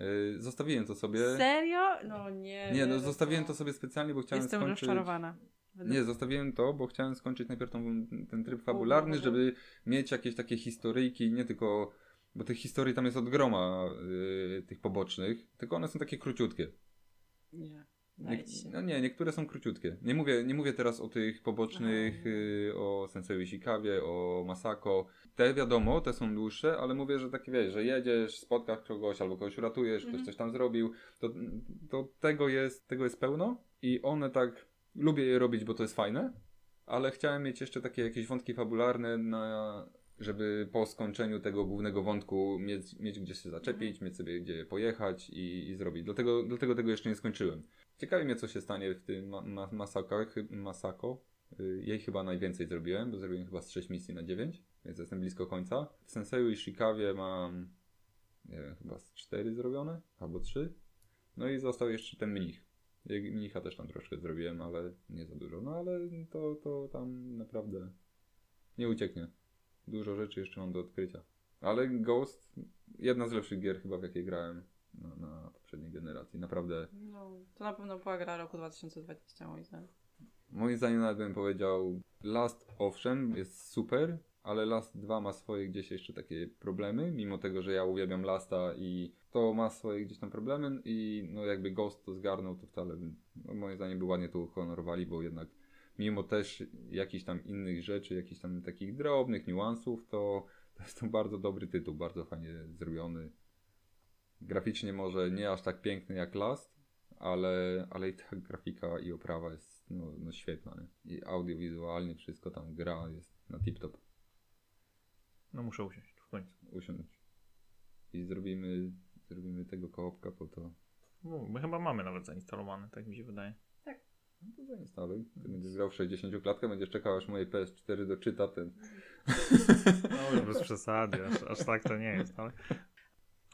y, zostawiłem to sobie. Serio? No nie. Nie, no w zostawiłem to sobie specjalnie, bo chciałem Jestem skończyć... rozczarowana. Nie, zostawiłem to, bo chciałem skończyć najpierw tą, ten tryb fabularny, dobra. żeby mieć jakieś takie historyjki, nie tylko... Bo tych historii tam jest od groma, y, tych pobocznych, tylko one są takie króciutkie. Nie. Nie, no nie, niektóre są króciutkie. Nie mówię, nie mówię teraz o tych pobocznych, y, o Sensei Ishikawie, o Masako. Te wiadomo, te są dłuższe, ale mówię, że takie wiesz, że jedziesz, spotkasz kogoś albo kogoś uratujesz, ktoś Mhm. coś tam zrobił, to, to tego, jest, tego jest pełno i one tak, lubię je robić, bo to jest fajne, ale chciałem mieć jeszcze takie jakieś wątki fabularne na żeby po skończeniu tego głównego wątku mieć, mieć gdzie się zaczepić, mieć sobie gdzie pojechać i, i zrobić. Dlatego, dlatego tego jeszcze nie skończyłem. Ciekawi mnie, co się stanie w tym ma, ma, Masako. Y, Jej chyba najwięcej zrobiłem, bo zrobiłem chyba z 6 misji na 9, więc jestem blisko końca. W Senseju i Shikawie mam, nie wiem, chyba z 4 zrobione, albo 3. No i został jeszcze ten mnich. Mnicha też tam troszkę zrobiłem, ale nie za dużo. No ale to, to tam naprawdę nie ucieknie. Dużo rzeczy jeszcze mam do odkrycia. Ale Ghost, jedna z lepszych gier chyba w jakiej grałem na, na poprzedniej generacji. Naprawdę No, to na pewno była gra roku 2020 moim zdaniem. Moim zdaniem nawet bym powiedział Last owszem jest super, ale Last 2 ma swoje gdzieś jeszcze takie problemy, mimo tego, że ja uwielbiam Lasta i to ma swoje gdzieś tam problemy i no jakby Ghost to zgarnął, to wcale no moim zdaniem by ładnie to uhonorowali, bo jednak mimo też jakichś tam innych rzeczy, jakichś tam takich drobnych niuansów, to, to jest to bardzo dobry tytuł, bardzo fajnie zrobiony. Graficznie może nie aż tak piękny jak Last, ale, ale i tak grafika i oprawa jest no, no świetna. Nie? I audiowizualnie wszystko tam gra jest na tip-top. No muszę usiąść w końcu. Usiąść. I zrobimy, zrobimy tego koopka, po to. No, my chyba mamy nawet zainstalowane, tak mi się wydaje. No to zainstaluj. Ty będziesz grał w 60 klatkę, będziesz czekał aż moje PS4 doczyta ten. No już bez przesady, aż, aż tak to nie jest, ale...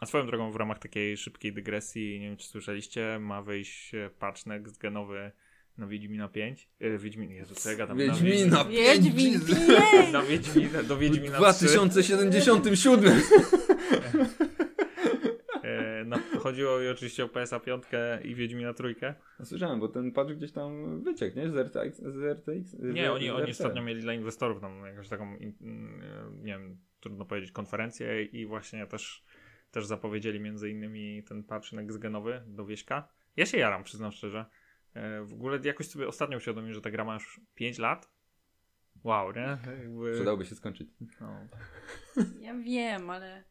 A swoją drogą w ramach takiej szybkiej dygresji, nie wiem czy słyszeliście, ma wyjść e, patch next genowy na Wiedźmina 5. Yy, Wiedźmin, Jezu, co ja gadam? Wiedźmina Wiedźmin pięć! pięć! Na Wiedźmina, do W Wiedźmina 3. 2077! E, no, chodziło mi oczywiście o PSA 5 i Wiedźmina trójkę. No, Słyszałem, bo ten patch gdzieś tam wyciekł, nie? Z RTX? Z RTX? Nie, Z- oni, z oni RT. ostatnio mieli dla inwestorów tam jakąś taką, in, nie wiem, trudno powiedzieć, konferencję i właśnie też, też zapowiedzieli między innymi ten patch next-genowy do Wieśka. Ja się jaram, przyznam szczerze. E, W ogóle jakoś sobie ostatnio uświadomiłem, że ta gra ma już 5 lat. Wow, nie? Jakby, Przydałoby się skończyć. no. Ja wiem, ale...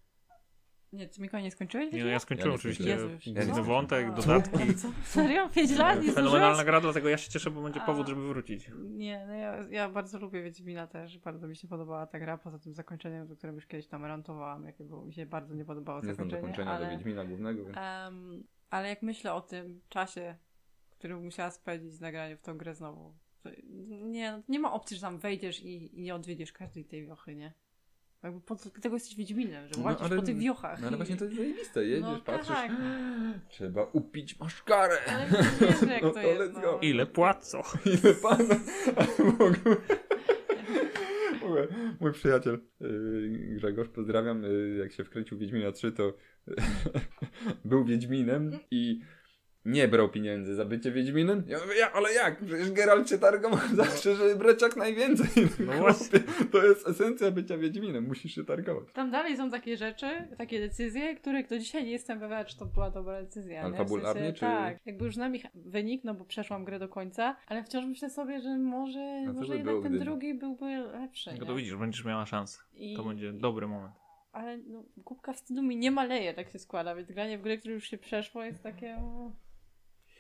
Nie, ty Mikołaj nie skończyłeś? Nie, no ja skończyłem Ja nie oczywiście. Jezu, główny Co? wątek, dodatki. Co? Serio? 5 lat? Nie Fenomenalna gra, dlatego ja się cieszę, bo będzie A. powód, żeby wrócić. Nie, no ja, ja bardzo lubię Wiedźmina też. Bardzo mi się podobała ta gra, poza tym zakończeniem, do którym już kiedyś tam rantowałam, jakie było, mi się bardzo nie podobało Nie znam zakończenie. zakończenia ale, do Wiedźmina głównego, więc... em, ale jak myślę o tym czasie, który musiała spędzić na graniu w tą grę znowu, to nie, no, nie ma opcji, że tam wejdziesz i, i nie odwiedziesz każdej tej wiochy, nie? Jakby po co tego jesteś Wiedźminem, że No, łazisz ale- po tych wiochach. No ale i- właśnie to jest zajebiste, jedziesz, No patrzysz, tak. trzeba upić maszkarę. Ale wiesz, jak No to to jest. no. Ile płacą? Ile mój przyjaciel yy, Grzegorz, pozdrawiam, yy, jak się wkręcił w Wiedźmina 3, to był Wiedźminem i nie brał pieniędzy za bycie Wiedźminem. Ja mówię, ja, ale jak? Przecież Geralt się targał zawsze, żeby brać jak najwięcej. No Chłopie, właśnie. to jest esencja bycia Wiedźminem, musisz się targować. Tam dalej są takie rzeczy, takie decyzje, których do dzisiaj nie jestem pewna, czy to była dobra decyzja. Ale nie? fabularnie, w sensie, czy- Tak, jakby już znam ich wynik, no bo przeszłam grę do końca, ale wciąż myślę sobie, że może, może by jednak ten gdyby? drugi byłby lepszy. No nie? to widzisz, będziesz miała szansę. I... To będzie dobry moment. Ale no, kubka wstydu mi nie maleje, tak się składa, więc granie w gry, które już się przeszło jest takie...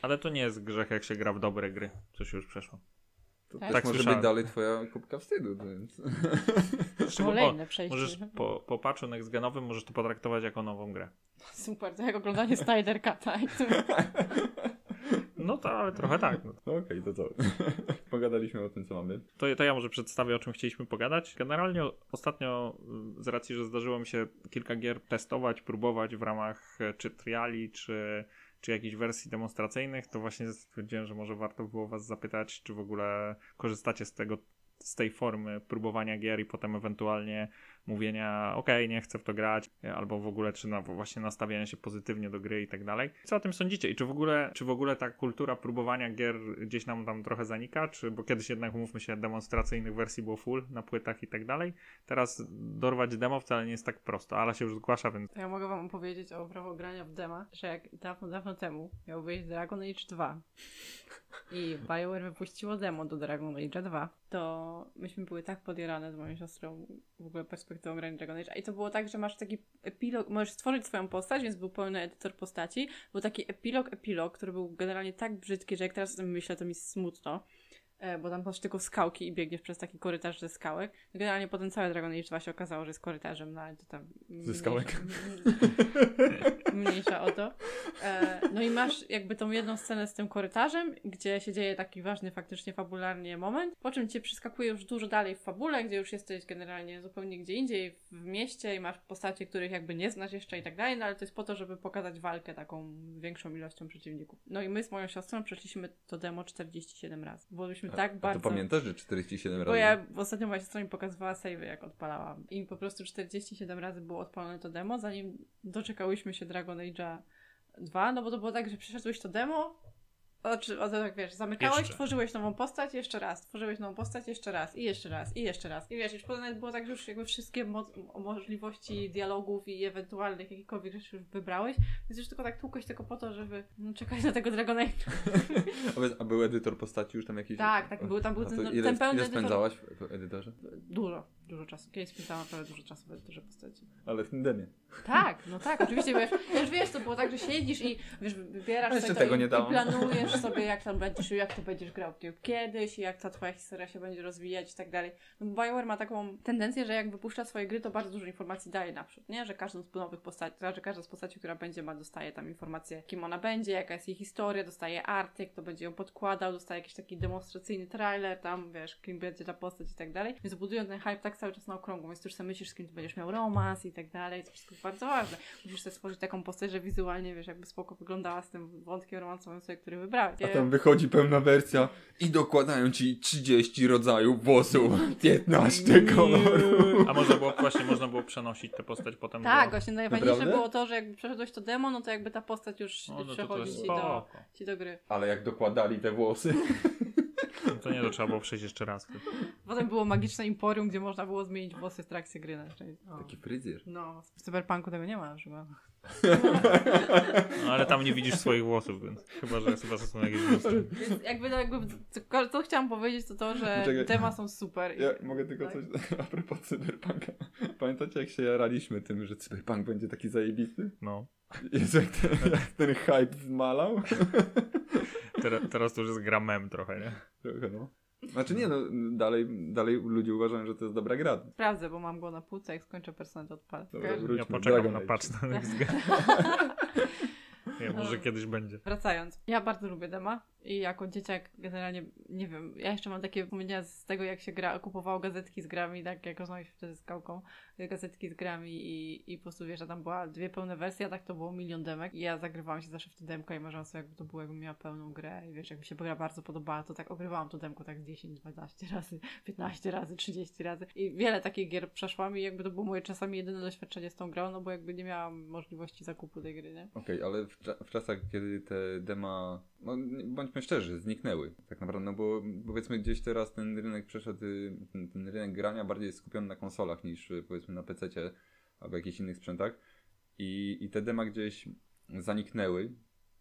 Ale to nie jest grzech, jak się gra w dobre gry, co się już przeszło. To Tak? też Tak może słyszałem. być dalej twoja kubka wstydu, więc... Kolejne przejście. możesz po, po patchu next-genowym możesz to potraktować jako nową grę. Super, to jak oglądanie Snyder Cut'a. No to ale trochę tak. No. No Okej, to co? Pogadaliśmy o tym, co mamy. To, to ja może przedstawię, o czym chcieliśmy pogadać. Generalnie ostatnio, y, z racji, że zdarzyło mi się kilka gier testować, próbować w ramach e, czy triali, czy, czy jakichś wersji demonstracyjnych, to właśnie stwierdziłem, że może warto było was zapytać, czy w ogóle korzystacie z tego, z tej formy próbowania gier i potem ewentualnie mówienia, okej, nie chcę w to grać, albo w ogóle, czy na, właśnie nastawiania się pozytywnie do gry i tak dalej. Co o tym sądzicie? I czy w ogóle, czy w ogóle ta kultura próbowania gier gdzieś nam tam trochę zanika? Czy, bo kiedyś jednak, mówmy się, demonstracyjnych wersji było full na płytach i tak dalej. Teraz dorwać demo wcale nie jest tak prosto, ale się już zgłasza, więc ja mogę wam opowiedzieć o prawo grania w dema, że jak dawno, dawno temu miał wyjść Dragon Age 2 i BioWare wypuściło demo do Dragon Age 2, to myśmy były tak podjarane z moją siostrą w ogóle perspektywą grania Dragon Age. I to było tak, że masz taki epilog, możesz stworzyć swoją postać, więc był pełny edytor postaci. Był taki epilog, epilog, który był generalnie tak brzydki, że jak teraz myślę, to mi smutno. E, Bo tam masz tylko skałki i biegniesz przez taki korytarz ze skałek. Generalnie potem cały Dragon Age 2 się okazało, że jest korytarzem, no ale to tam... mniejsza- skałek? Mniejsza o to. E, no i masz jakby tą jedną scenę z tym korytarzem, gdzie się dzieje taki ważny faktycznie fabularnie moment, po czym cię przeskakuje już dużo dalej w fabule, gdzie już jesteś generalnie zupełnie gdzie indziej w mieście i masz postacie, których jakby nie znasz jeszcze i tak dalej, no ale to jest po to, żeby pokazać walkę taką większą ilością przeciwników. No i my z moją siostrą przeszliśmy to demo 47 razy, bo byliśmy tak A bardzo... to pamiętasz, że 47 razy? Bo ja ostatnio siostra mi pokazywała save, jak odpalałam. I po prostu 47 razy było odpalone to demo, zanim doczekałyśmy się Dragon Age'a 2, no bo to było tak, że przeszedłeś to demo, o to tak wiesz, zamykałeś, Jeszcze. tworzyłeś nową postać, jeszcze raz, tworzyłeś nową postać, jeszcze raz, i jeszcze raz, i jeszcze raz. I wiesz, już potem było tak, że już jakby wszystkie mo- możliwości dialogów i ewentualnych jakichkolwiek rzeczy już wybrałeś, więc już tylko tak tłukłeś tylko po to, żeby no, czekać na tego Dragon. A był edytor postaci już tam jakiś? Tak, tak, był- tam był ten- ile, ten pełny ile spędzałaś w edytorze? Dużo, dużo czasu. Kiedyś spędzałam naprawdę dużo czasu w edytorze postaci. Ale w tym demie. Tak, no tak, oczywiście, bo już, już wiesz, to było tak, że siedzisz i wiesz, wybierasz Jeszcze sobie tego i, nie i dałam. planujesz sobie, jak tam będziesz, jak to będziesz grał kiedyś i jak ta twoja historia się będzie rozwijać i tak dalej. No BioWare ma taką tendencję, że jak wypuszcza swoje gry, to bardzo dużo informacji daje naprzód, nie? Że każdą z nowych postaci, że każda z postaci, która będzie ma, dostaje tam informację, kim ona będzie, jaka jest jej historia, dostaje arty, kto będzie ją podkładał, dostaje jakiś taki demonstracyjny trailer, tam wiesz, kim będzie ta postać i tak dalej. Więc budują ten hype tak cały czas na okrągło, więc ty już sobie myślisz, z kim ty będziesz miał romans i tak dalej. To wszystko jest bardzo ważne. Musisz sobie stworzyć taką postać, że wizualnie, wiesz, jakby spoko wyglądała z tym wątkiem romansowym sobie, który wybrałeś. A tam wychodzi pełna wersja i dokładają ci 30 rodzajów włosów, 15 kolorów. A można było właśnie można było przenosić tę postać potem Tak, do... właśnie najfajniejsze Naprawdę? było to, że jakby przeszedłeś to demo, no to jakby ta postać już no to, to przechodzi ci, do, ci do gry. Ale jak dokładali te włosy. To nie, to trzeba było przejść jeszcze raz. Potem było magiczne emporium, gdzie można było zmienić włosy w trakcie gry na szczęście. O. Taki fryzjer. No, w Cyberpunku tego nie ma na przykład. No, ale tam nie widzisz swoich włosów, więc chyba, że chyba są jakieś włosy. Więc jakby, no, jakby co, co chciałam powiedzieć, to to, że Czekaj. dema są super. Ja mogę tylko Tak. coś a propos cyberpunka. Pamiętacie jak się jaraliśmy tym, że cyberpunk będzie taki zajebisty? No. Jezu, jak ten, jak ten hype zmalał. Teraz, teraz to już jest gra mem trochę, nie? Trochę no. Znaczy nie no, dalej, dalej ludzie uważają, że to jest dobra gra. Sprawdzę, bo mam go na półce, jak skończę personel, to odpalę. Dobra, wróćmy. Ja poczekam Dragon na patch na. Nie, może kiedyś będzie. Wracając, ja bardzo lubię dema i jako dzieciak generalnie, nie wiem, ja jeszcze mam takie wspomnienia z tego, jak się gra, kupowało gazetki z grami, tak jak rozmawialiśmy wtedy z Kałką, gazetki z grami i, i po prostu wiesz, że tam była dwie pełne wersje, a tak to było milion demek. I ja zagrywałam się zawsze w te demka i marzyłam sobie, jakby to było, jakbym miała pełną grę. I wiesz, jak mi się gra bardzo podobała, to tak ogrywałam to demko tak 10, 12 razy, 15 razy, 30 razy. I wiele takich gier przeszłam i jakby to było moje czasami jedyne doświadczenie z tą grą, no bo jakby nie miałam możliwości zakupu tej gry, nie? Okej, ale w, w czasach, kiedy te dema, no bądźmy szczerzy, zniknęły tak naprawdę, no bo powiedzmy gdzieś teraz ten rynek przeszedł, y, ten, ten rynek grania bardziej jest skupiony na konsolach niż y, powiedzmy na PC-cie albo jakichś innych sprzętach i, i te dema gdzieś zaniknęły,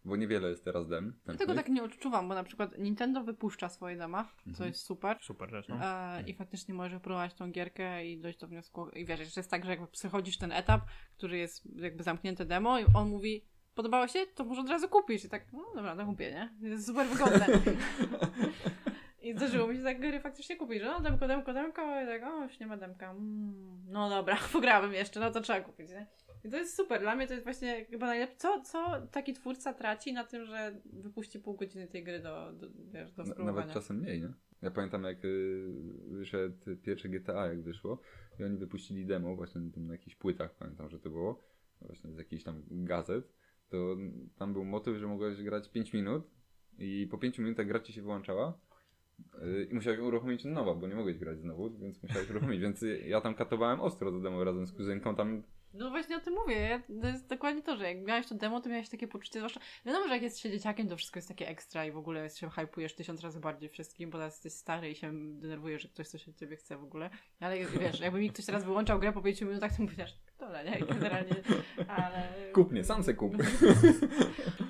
bo niewiele jest teraz dem. Ja tego tak nie odczuwam, bo na przykład Nintendo wypuszcza swoje dema, co Mhm. jest super. Super rzecz, no. E, I faktycznie możesz wypróbować tą gierkę i dojść do wniosku. I wiesz, że jest tak, że jakby przechodzisz ten etap, który jest jakby zamknięte demo, i on mówi, podobało się, to może od razu kupisz. I tak, no dobra, to kupię, nie? Jest super wygodne. I zdarzyło mi się tak gry faktycznie kupić, że no demko, demko, demko, i tak, o, już nie ma demka. Mm, no dobra, pograłem jeszcze, no to trzeba kupić, nie? I to jest super. Dla mnie to jest właśnie chyba najlepsze. Co, co taki twórca traci na tym, że wypuści pół godziny tej gry do, do, wiesz, do spróbowania? nawet czasem mniej, nie? Ja pamiętam jak y, wyszedł pierwsze GTA, jak wyszło i oni wypuścili demo właśnie na jakichś płytach, pamiętam, że to było, właśnie z jakichś tam gazet to tam był motyw, że mogłeś grać 5 minut i po 5 minutach gra ci się wyłączała yy, i musiałeś uruchomić nowa, bo nie mogłeś grać znowu, więc musiałeś uruchomić, więc ja tam katowałem ostro do demo razem z kuzynką, tam No właśnie o tym mówię. To jest dokładnie to, że jak miałeś to demo, to miałeś takie poczucie, zwłaszcza wiadomo, że jak jest się dzieciakiem, to wszystko jest takie ekstra i w ogóle się hypujesz tysiąc razy bardziej wszystkim, bo teraz jesteś stary i się denerwujesz, że ktoś coś od ciebie chce w ogóle. Ale wiesz, jakby mi ktoś teraz wyłączał grę po 5 minutach, to mówisz, dole, nie? Generalnie, ale... kup mnie, sam se kup.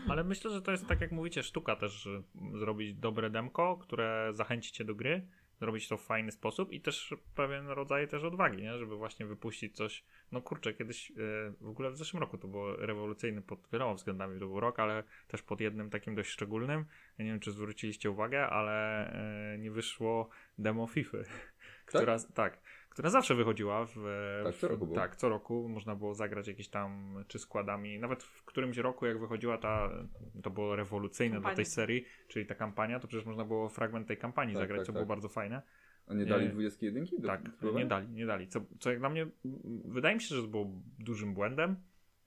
Ale myślę, że to jest tak jak mówicie, sztuka też zrobić dobre demko, które zachęci cię do gry, zrobić to w fajny sposób i też pewien rodzaj też odwagi, nie? żeby właśnie wypuścić coś. No kurczę, kiedyś e, w ogóle w zeszłym roku to było rewolucyjny pod wieloma względami, to był rok, ale też pod jednym takim dość szczególnym. Ja nie wiem, czy zwróciliście uwagę, ale e, nie wyszło demo FIFA, która tak, która zawsze wychodziła w, Tak, co roku było. tak, co roku można było zagrać jakieś tam czy składami. Nawet w którymś roku, jak wychodziła ta, to było rewolucyjne dla Kampania. tej serii, czyli ta kampania, to przecież można było fragment tej kampanii Tak, zagrać, tak, co tak. było bardzo fajne. A nie dali Nie. 21? Do, Tak, nie dali, nie dali. Co, co jak dla mnie, wydaje mi się, że to było dużym błędem.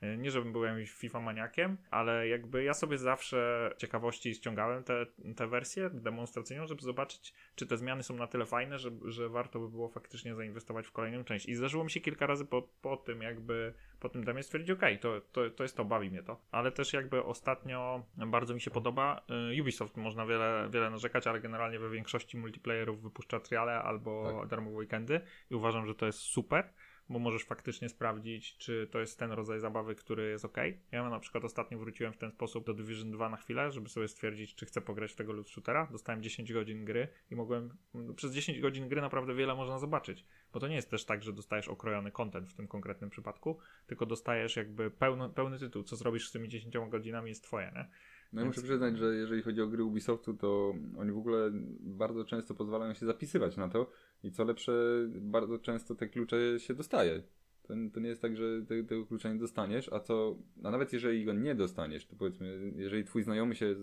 E, Nie, żebym był jakimś FIFA maniakiem, ale jakby ja sobie zawsze ciekawości ściągałem te, te wersje demonstracyjną, żeby zobaczyć, czy te zmiany są na tyle fajne, że, że warto by było faktycznie zainwestować w kolejną część. I zdarzyło mi się kilka razy po, po tym jakby, po tym demie stwierdzić, okej, to, to, to jest to, bawi mnie to. Ale też jakby ostatnio bardzo mi się podoba, y, Ubisoft można wiele, wiele narzekać, ale generalnie we większości multiplayerów wypuszcza triale albo Tak. darmowe weekendy i uważam, że to jest super bo możesz faktycznie sprawdzić, czy to jest ten rodzaj zabawy, który jest ok. Ja na przykład ostatnio wróciłem w ten sposób do Division 2 na chwilę, żeby sobie stwierdzić, czy chcę pograć w tego loot shootera. Dostałem 10 godzin gry i mogłem, przez 10 godzin gry naprawdę wiele można zobaczyć, bo to nie jest też tak, że dostajesz okrojony content w tym konkretnym przypadku, tylko dostajesz jakby pełno, pełny tytuł, co zrobisz z tymi 10 godzinami jest twoje, nie? No Więc- muszę przyznać, że jeżeli chodzi o gry Ubisoftu, to oni w ogóle bardzo często pozwalają się zapisywać na to i co lepsze, bardzo często te klucze się dostaje. To, to nie jest tak, że te, tego klucza nie dostaniesz, a co, a nawet jeżeli go nie dostaniesz, to powiedzmy, jeżeli twój znajomy się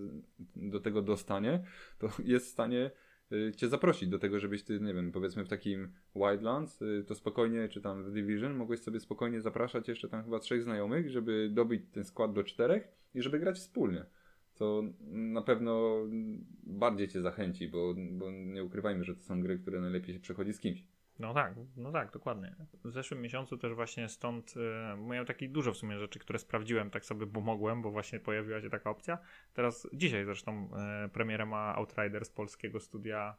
do tego dostanie, to jest w stanie y, cię zaprosić do tego, żebyś ty, nie wiem, powiedzmy w takim Wildlands, y, to spokojnie, czy tam w Division, mogłeś sobie spokojnie zapraszać jeszcze tam chyba trzech znajomych, żeby dobić ten skład do czterech i żeby grać wspólnie co na pewno bardziej cię zachęci, bo, bo nie ukrywajmy, że to są gry, które najlepiej się przechodzi z kimś. No tak, no tak, dokładnie. W zeszłym miesiącu też właśnie stąd e, miałem takich dużo w sumie rzeczy, które sprawdziłem tak sobie, bo mogłem, bo właśnie pojawiła się taka opcja. Teraz, dzisiaj zresztą e, premierę ma Outrider z polskiego studia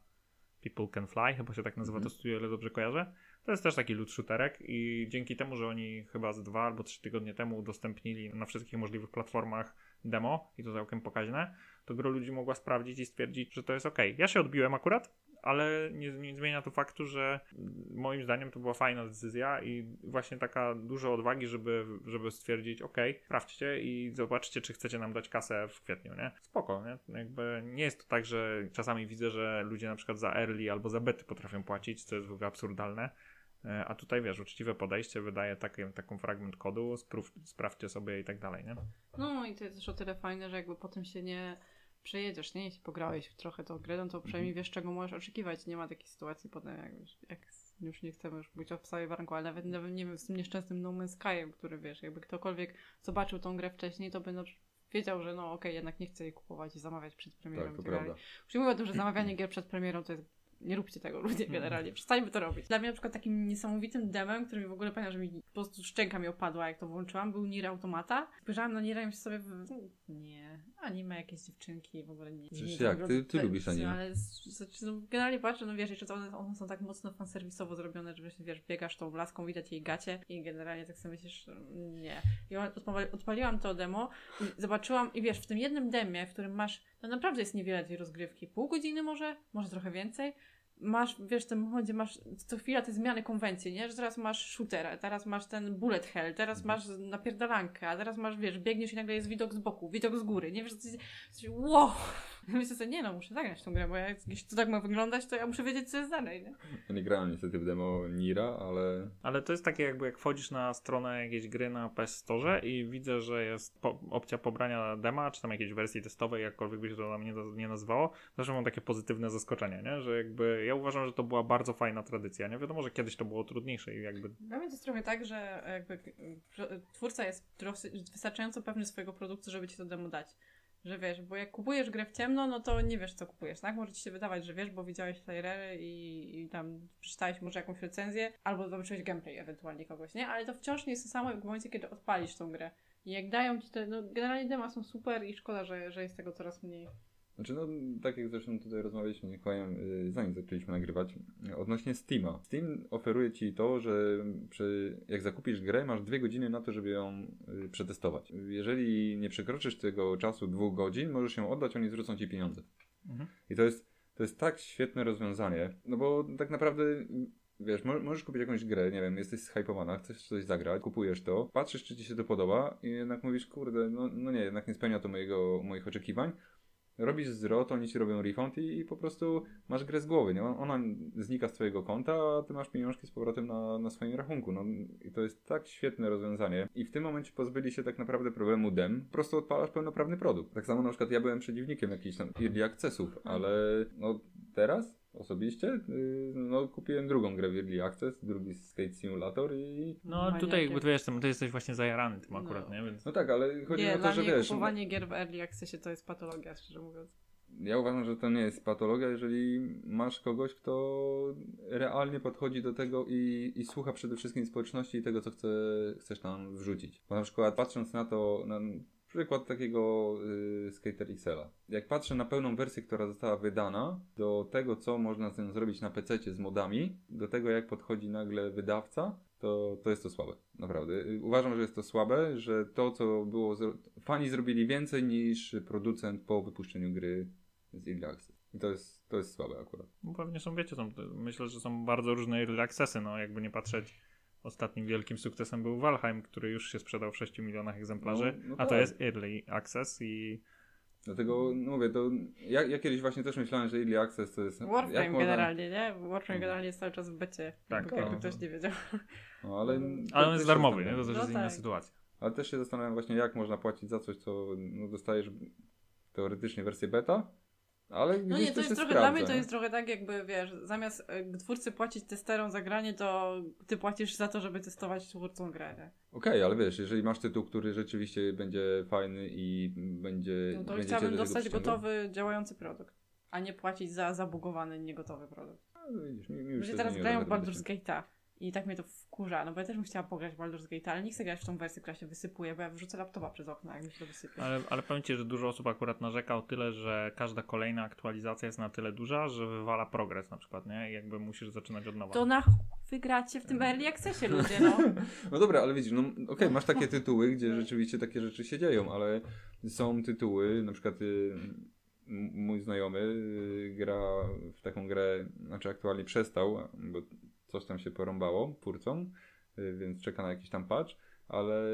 People Can Fly, chyba się tak nazywa Mhm. to studio, ile dobrze kojarzę. To jest też taki loot shooterek i dzięki temu, że oni chyba z dwa albo trzy tygodnie temu udostępnili na wszystkich możliwych platformach demo i to całkiem pokaźne, to gro ludzi mogła sprawdzić i stwierdzić, że to jest ok. Ja się odbiłem akurat, ale nie, nie zmienia to faktu, że moim zdaniem to była fajna decyzja i właśnie taka dużo odwagi, żeby, żeby stwierdzić, ok, sprawdźcie i zobaczcie, czy chcecie nam dać kasę w kwietniu, nie? Spoko, nie? Jakby nie jest to tak, że czasami widzę, że ludzie na przykład za early albo za bety potrafią płacić, co jest w ogóle absurdalne. E, A tutaj wiesz, uczciwe podejście wydaje taki, taką fragment kodu, sprów, sprawdźcie sobie i tak dalej, nie? No i to jest też o tyle fajne, że jakby potem się nie przejedziesz, nie? Jeśli pograłeś trochę tą grę, no to przynajmniej wiesz, czego możesz oczekiwać. Nie ma takiej sytuacji potem, jak, wiesz, jak już nie chcemy już być w całej barnku, ale nawet, nawet nie wiem, z tym nieszczęsnym No Man's Skyem, który wiesz, jakby ktokolwiek zobaczył tą grę wcześniej, to by no, wiedział, że no okej, jednak nie chce jej kupować i zamawiać przed premierą. Tak, i to tak prawda. Już nie mówię o tym, że zamawianie gier przed premierą to jest. Nie róbcie tego ludzie generalnie, przestańmy to robić. Dla mnie na przykład takim niesamowitym demem, który mi w ogóle pamiętam, że mi po prostu szczęka mi opadła, jak to włączyłam, był Nier Automata. Spojrzałam na Niera i myślę sobie, w... nie, anime jakieś dziewczynki, w ogóle nie. Przecież jak? Ty- ty lubisz anime. Ale z- z- no, generalnie patrzę, no wiesz, jeszcze one, one są tak mocno fanserwisowo zrobione, że właśnie, wiesz, biegasz tą laską, widać jej gacie i generalnie tak sobie myślisz, nie. I odpali- odpaliłam to demo i zobaczyłam, i wiesz, w tym jednym demie, w którym masz, no naprawdę jest niewiele tej rozgrywki, pół godziny może, może trochę więcej, masz, wiesz, w tym momencie masz co chwila te zmiany konwencji, nie? Że teraz masz shootera, teraz masz ten bullet hell, teraz Mhm. masz napierdalankę, a teraz masz, wiesz, biegniesz i nagle jest widok z boku, widok z góry, nie? Wiesz, coś, coś, wow! Myślę sobie, nie no, muszę zagrać tą grę, bo jak to tak ma wyglądać, to ja muszę wiedzieć, co jest dalej, nie? Ja nie grałem niestety w demo Nira, ale Ale to jest takie jakby jak wchodzisz na stronę jakiejś gry na PS Store i widzę, że jest po, opcja pobrania dema, czy tam jakiejś wersji testowej, jakkolwiek by się to tam nie, nie nazywało, zawsze mam takie pozytywne zaskoczenie, nie? Że jakby ja uważam, że to była bardzo fajna tradycja, nie? Wiadomo, że kiedyś to było trudniejsze i jakby Dla mnie to jest trochę tak, że jakby pro- twórca jest wystarczająco pewny swojego produktu, żeby ci to demo dać. Że wiesz, bo jak kupujesz grę w ciemno, no to nie wiesz, co kupujesz, tak? Może ci się wydawać, że wiesz, bo widziałeś trailery i, i tam przeczytałeś może jakąś recenzję, albo zobaczyłeś gameplay ewentualnie kogoś, nie? Ale to wciąż nie jest to samo jak w momencie, kiedy odpalisz tą grę. I jak dają ci te, no generalnie dema są super i szkoda, że, że jest tego coraz mniej. Znaczy, no, tak jak zresztą tutaj rozmawialiśmy z Mikołajem, y, zanim zaczęliśmy nagrywać, odnośnie Steama. Steam oferuje ci to, że przy, jak zakupisz grę, masz dwie godziny na to, żeby ją y, przetestować. Jeżeli nie przekroczysz tego czasu dwóch godzin, możesz ją oddać, oni zwrócą ci pieniądze. Mhm. I to jest, to jest tak świetne rozwiązanie, no bo tak naprawdę Wiesz, mo- możesz kupić jakąś grę, nie wiem, jesteś zhypowana, chcesz coś zagrać, kupujesz to, patrzysz, czy ci się to podoba i jednak mówisz, kurde, no, no nie, jednak nie spełnia to mojego, moich oczekiwań. Robisz zwrot, oni ci robią refund i, i po prostu masz grę z głowy, nie? Ona znika z twojego konta, a ty masz pieniążki z powrotem na, na swoim rachunku. No i to jest tak świetne rozwiązanie. I w tym momencie pozbyli się tak naprawdę problemu dem. Po prostu odpalasz pełnoprawny produkt. Tak samo na przykład ja byłem przeciwnikiem jakichś tam early accessów, ale no teraz osobiście yy, no kupiłem drugą grę w early access, drugi Skate Simulator i No Maniakiem. tutaj jakby tu jestem, ty jesteś właśnie zajarany tym No. akurat, nie? Więc no tak, ale chodzi nie, o to, że wiesz, kupowanie gier w Early Accessie to jest patologia, szczerze mówiąc. Ja uważam, że to nie jest patologia, jeżeli masz kogoś, kto realnie podchodzi do tego i, i słucha przede wszystkim społeczności i tego, co chce, chcesz tam wrzucić. Bo na przykład patrząc na to, na przykład takiego y, Skater XL-a. Jak patrzę na pełną wersję, która została wydana, do tego, co można z nią zrobić na PC z modami, do tego, jak podchodzi nagle wydawca, to, to jest to słabe. Naprawdę. Y, Uważam, że jest to słabe, że to, co było. Zro... Fani zrobili więcej niż producent po wypuszczeniu gry z Early. I to jest, to jest słabe akurat. no, pewnie są, wiecie, są, myślę, że są bardzo różne early accessy, no jakby nie patrzeć. Ostatnim wielkim sukcesem był Valheim, który już się sprzedał w 6 milionach egzemplarzy, No, no a to tak. jest early access i Dlatego no mówię, to ja, ja kiedyś właśnie też myślałem, że Early Access to jest. Warframe można- generalnie, nie? Warframe No. generalnie jest cały czas w becie. Tak, jakby, tak. ktoś nie wiedział. No, ale, Ale on jest darmowy, nie? To też No jest inna tak. sytuacja. Ale też się zastanawiam właśnie, jak można płacić za coś, co no, dostajesz teoretycznie wersję beta, ale No nie, to jest trochę, sprawdza, dla mnie to jest trochę tak jakby, wiesz, zamiast y, twórcy płacić testerom za granie, to ty płacisz za to, żeby testować twórcą grę? Okej, ale wiesz, jeżeli masz tytuł, który rzeczywiście będzie fajny i będzie. No to tego dostać gotowy, działający produkt, a nie płacić za zabugowany, niegotowy produkt. no widzisz, mi, mi już Ludzie się teraz grają w Baldur's Gate'a i tak mnie to wkurza, no bo ja też bym chciała pograć w Baldur's Gate'a, ale nie chcę grać w tą wersję, która się wysypuje, bo ja wrzucę laptopa przez okno, jak mi się to wysypie. Ale, ale powiem Ci, że dużo osób akurat narzeka o tyle, że każda kolejna aktualizacja jest na tyle duża, że wywala progres na przykład, nie? I jakby musisz zaczynać od nowa. To na wygracie w tym Early Accessie ludzie, no. No dobra, ale widzisz, no okej, masz takie tytuły, gdzie rzeczywiście takie rzeczy się dzieją, ale są tytuły, na przykład y, mój znajomy y, gra w taką grę, znaczy aktualnie przestał, bo coś tam się porąbało twórcom, y, więc czeka na jakiś tam patch, ale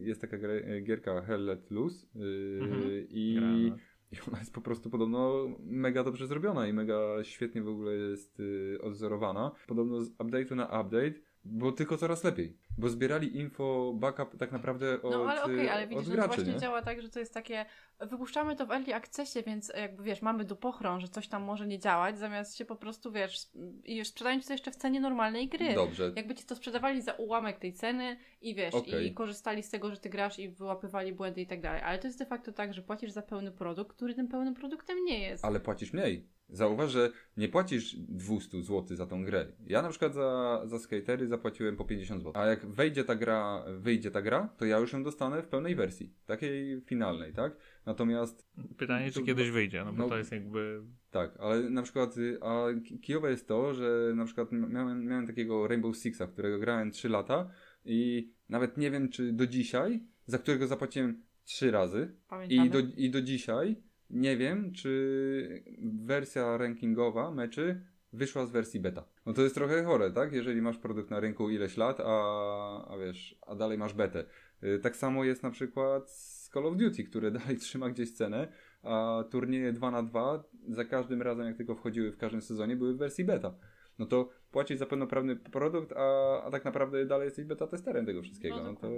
jest taka gra, gierka Hell Let Loose y, Mhm. i, i ona jest po prostu podobno mega dobrze zrobiona i mega świetnie w ogóle jest y, odzorowana. Podobno z update'u na update było tylko coraz lepiej, bo zbierali info, backup tak naprawdę od, No ale okej, y, ale widzisz, no to graczy, właśnie nie? działa tak, że to jest takie, wypuszczamy to w early accessie, więc jakby wiesz, mamy dupochron, że coś tam może nie działać, zamiast się po prostu, wiesz, i sprzedają ci to jeszcze w cenie normalnej gry. Dobrze, Jakby ci to sprzedawali za ułamek tej ceny i wiesz, Okej. i korzystali z tego, że ty grasz i wyłapywali błędy i tak dalej. Ale to jest de facto tak, że płacisz za pełny produkt, który tym pełnym produktem nie jest. ale płacisz mniej. Zauważ, że nie płacisz 200 zł za tą grę. Ja na przykład za, za skatery zapłaciłem po 50 zł. A jak wejdzie ta gra, wyjdzie ta gra, to ja już ją dostanę w pełnej wersji. Takiej finalnej, tak? Natomiast Pytanie, czy To- kiedyś wyjdzie, no bo no- to jest jakby... Tak, ale na przykład, a ki- kijowe jest to, że na przykład miałem, miałem takiego Rainbow Sixa, którego grałem 3 lata i nawet nie wiem, czy do dzisiaj, za którego zapłaciłem 3 razy Pamiętamy? i do, i do dzisiaj nie wiem, czy wersja rankingowa meczy wyszła z wersji beta. No to jest trochę chore, tak? Jeżeli masz produkt na rynku ileś lat, a, a wiesz, a dalej masz betę. Y, Tak samo jest na przykład z Call of Duty, które dalej trzyma gdzieś cenę, a turnieje 2 na 2 za każdym razem, jak tylko wchodziły w każdym sezonie, były w wersji beta. No to płacisz za pełnoprawny produkt, a, a tak naprawdę dalej jesteś beta testerem tego wszystkiego. No No to.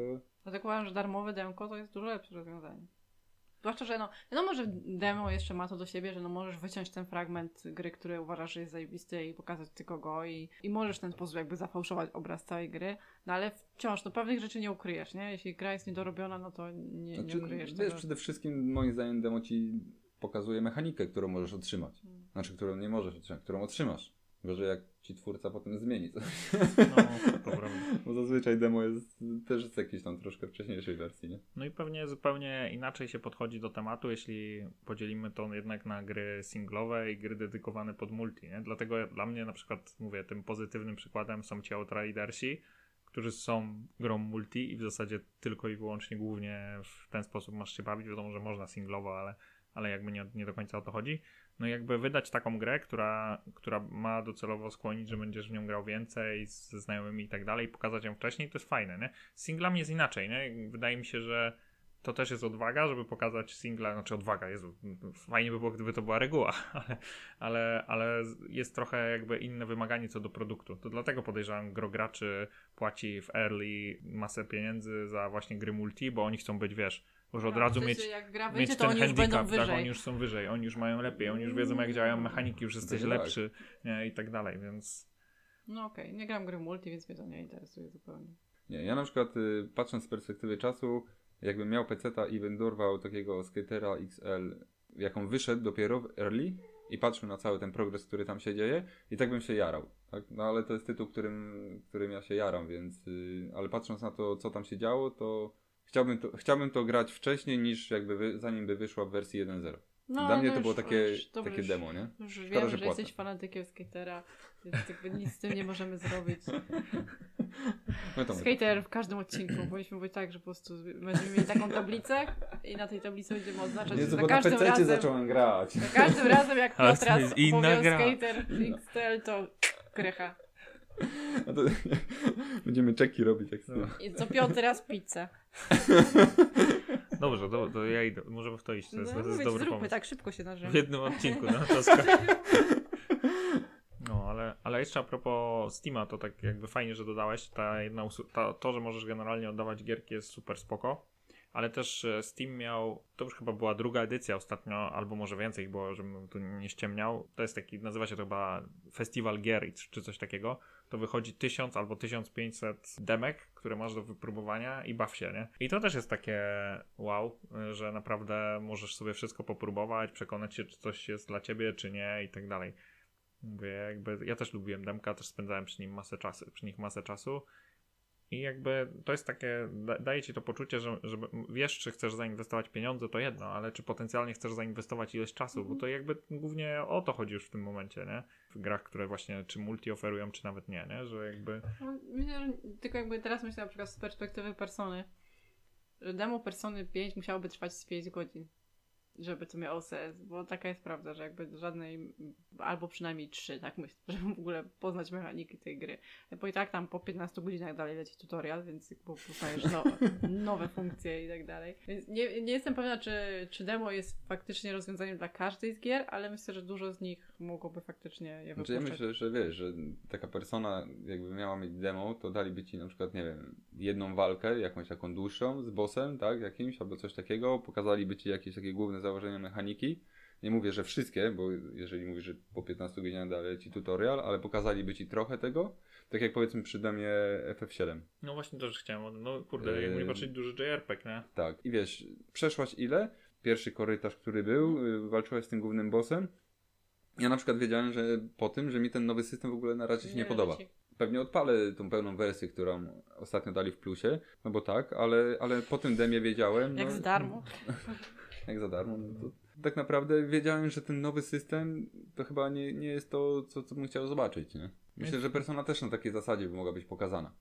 Dlatego uważam, że darmowe demko to jest dużo lepsze rozwiązanie. Zwłaszcza, że no, wiadomo, że demo jeszcze ma to do siebie, że no możesz wyciąć ten fragment gry, który uważasz, że jest zajebisty i pokazać tylko go i, i możesz w ten sposób jakby zafałszować obraz całej gry, no ale wciąż, no pewnych rzeczy nie ukryjesz, nie? Jeśli gra jest niedorobiona, no to nie, Znaczy, nie ukryjesz wiesz, tego. przede wszystkim moim zdaniem demo ci pokazuje mechanikę, którą możesz otrzymać. Hmm. Znaczy, którą nie możesz otrzymać, którą otrzymasz. Gorzej jak ci twórca potem zmieni. To, No, to prawda. bo zazwyczaj demo jest też z jakiejś tam troszkę wcześniejszej wersji, nie? No i pewnie zupełnie inaczej się podchodzi do tematu, jeśli podzielimy to jednak na gry singlowe i gry dedykowane pod multi, nie? Dlatego dla mnie na przykład, mówię, tym pozytywnym przykładem są ci Outridersi, którzy są grą multi i w zasadzie tylko i wyłącznie głównie w ten sposób masz się bawić. Wiadomo, że można singlowo, ale, ale jakby nie, nie do końca o to chodzi. No jakby wydać taką grę, która, która ma docelowo skłonić, że będziesz w nią grał więcej ze znajomymi i tak dalej, pokazać ją wcześniej, to jest fajne, nie? Z singlami jest inaczej, nie? Wydaje mi się, że to też jest odwaga, żeby pokazać singla, znaczy odwaga, Jezu, fajnie by było, gdyby to była reguła, ale, ale, ale jest trochę jakby inne wymaganie co do produktu. To dlatego podejrzewam, gro graczy płaci w early masę pieniędzy za właśnie gry multi, bo oni chcą być, wiesz, już od No, razu w sensie, mieć jak gra mieć wyjdzie, ten oni już będą handicap, tak, wyżej. oni już są wyżej, oni już mają lepiej, oni już wiedzą jak działają mechaniki, już jesteś tak. lepszy nie, i tak dalej, więc No okej, nie gram gry multi, więc mnie to nie interesuje zupełnie. Nie, ja na przykład y, patrząc z perspektywy czasu, jakbym miał peceta i bym dorwał takiego skatera XL, jaką wyszedł dopiero w early i patrzył na cały ten progres, który tam się dzieje i tak bym się jarał. Tak? No ale to jest tytuł, którym, którym ja się jaram, więc y, ale patrząc na to, co tam się działo, to chciałbym to, chciałbym to grać wcześniej niż jakby wy, zanim by wyszła w wersji 1.0. No, Dla mnie no to było takie, już- takie już- demo, nie? Już Szkoda, wiemy, że że, jesteś fanatykiem skatera, więc jakby nic z tym nie możemy zrobić. No to Skater w każdym odcinku. Powinniśmy być tak, że po prostu będziemy mieli taką tablicę i na tej tablicy będziemy oznaczać Jezu, za bo na każdym pececie razem. zacząłem grać. Za każdym razem jak opowiał gra. skater XTL, to krycha. No to, będziemy czeki robić jak No. I co piąty raz pizzę. dobrze, to, to ja idę, możemy w to iść, to jest, No, to jest dobry zróbmy pomysł. tak szybko się W narzemy. jednym odcinku, no to sko- No, ale, ale jeszcze a propos Steama, to tak jakby fajnie, że dodałeś. Ta jedna ta, to, że możesz generalnie oddawać gierki jest super spoko. Ale też e, Steam miał, to już chyba była druga edycja ostatnio, albo może więcej, bo żebym tu nie ściemniał. To jest taki, nazywa się to chyba Festiwal Gier czy coś takiego. To wychodzi 1000 albo 1500 demek, które masz do wypróbowania i baw się, nie? I to też jest takie wow, że naprawdę możesz sobie wszystko popróbować, przekonać się, czy coś jest dla ciebie, czy nie i tak dalej. Mówię, jakby ja też lubiłem demka, też spędzałem przy nim masę czasu, przy nich masę czasu. I jakby to jest takie, da, daje ci to poczucie, że, że wiesz, czy chcesz zainwestować pieniądze, to jedno, ale czy potencjalnie chcesz zainwestować ilość czasu, bo to jakby głównie o to chodzi już w tym momencie, nie? W grach, które właśnie czy multi oferują, czy nawet nie, nie? Że jakby No, Myślę, że tylko jakby teraz myślę na przykład z perspektywy persony, że demo persony 5 musiałoby trwać z 5 godzin, żeby to miało sens, bo taka jest prawda, że jakby żadnej, albo przynajmniej 3, tak myślę, żeby w ogóle poznać mechaniki tej gry. Bo i tak tam po 15 godzinach dalej leci tutorial, więc poznajesz no, nowe funkcje i tak dalej. Więc nie, nie jestem pewna, czy, czy demo jest faktycznie rozwiązaniem dla każdej z gier, ale myślę, że dużo z nich mogłoby faktycznie je Znaczy ja wypuszczać. myślę, że wiesz, że taka persona jakby miała mieć demo, to daliby ci na przykład, nie wiem, jedną walkę, jakąś taką dłuższą z bossem, tak, jakimś, albo coś takiego, pokazaliby ci jakieś takie główne założenia mechaniki. Nie mówię, że wszystkie, bo jeżeli mówisz, że po 15 godzinach dalej ci tutorial, ale pokazaliby ci trochę tego, tak jak powiedzmy przy demie FF7. No właśnie też chciałem, no kurde, jakby nie Yy. patrzeć duży JRPG, nie? Tak, i wiesz, przeszłaś ile? Pierwszy korytarz, który był, y, walczyłaś z tym głównym bossem. Ja na przykład wiedziałem, że po tym, że mi ten nowy system w ogóle na razie się nie, podoba. leci. Pewnie odpalę tą pełną wersję, którą ostatnio dali w plusie, no bo tak, ale, ale po tym demie wiedziałem. Jak no, za darmo. Jak za darmo. No to tak naprawdę wiedziałem, że ten nowy system to chyba nie, nie jest to, co, co bym chciał zobaczyć. Nie? Myślę, że persona też na takiej zasadzie by mogła być pokazana.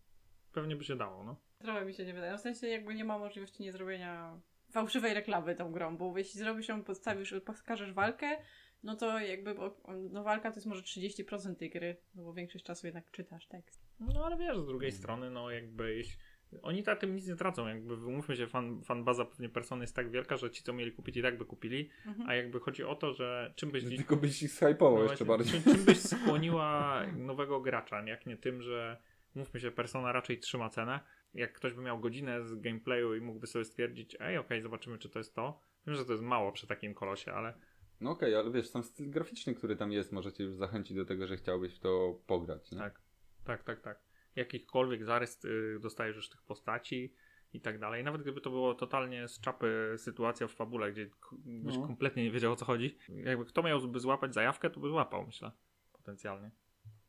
Pewnie by się dało, no. Trochę mi się nie wydaje. W sensie jakby nie ma możliwości nie zrobienia fałszywej reklamy tą grą, bo jeśli zrobisz ją, podstawisz, pokażesz walkę, no to jakby bo, no walka to jest może 30% tej gry, no bo większość czasu jednak czytasz tekst. No ale wiesz, z drugiej strony, no jakby jeśli, oni na tym nic nie tracą, jakby umówmy się, fan, fanbaza pewnie persony jest tak wielka, że ci, co mieli kupić i tak by kupili, Mhm. a jakby chodzi o to, że czym byś... Tylko byś ich zhypował No jeszcze bardziej. Czym, czym byś skłoniła nowego gracza, jak nie tym, że mówmy się, persona raczej trzyma cenę. Jak ktoś by miał godzinę z gameplayu i mógłby sobie stwierdzić, ej, okej, zobaczymy, czy to jest to. Wiem, że to jest mało przy takim kolosie, ale No okej, ale wiesz, sam styl graficzny, który tam jest, może cię już zachęcić do tego, że chciałbyś w to pograć. Nie? tak, tak, tak, tak. Jakichkolwiek zarys y, dostajesz już tych postaci i tak dalej. Nawet gdyby to było totalnie z czapy sytuacja w fabule, gdzie byś No. kompletnie nie wiedział o co chodzi. Jakby kto miałby złapać zajawkę, to by złapał, myślę. Potencjalnie.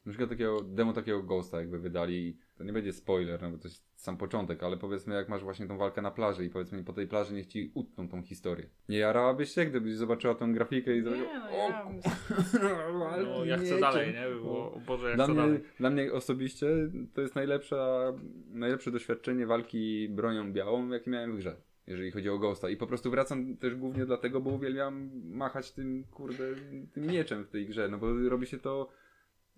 Na przykład takiego, demo takiego Ghosta jakby wydali, to nie będzie spoiler, no bo to jest sam początek, ale powiedzmy jak masz właśnie tą walkę na plaży i powiedzmy po tej plaży niech ci utną tą historię. Nie jarałabyś się, gdybyś zobaczyła tą grafikę i zobaczyła, Nie, no o, ja bym- No, ja chcę dalej, nie? By było, o Boże, ja Dla chcę mnie, dalej. dla mnie osobiście to jest najlepsza, najlepsze doświadczenie walki bronią białą, jakie miałem w grze. Jeżeli chodzi o Ghosta. I po prostu wracam też głównie dlatego, bo uwielbiam machać tym, kurde, tym mieczem w tej grze, no bo robi się to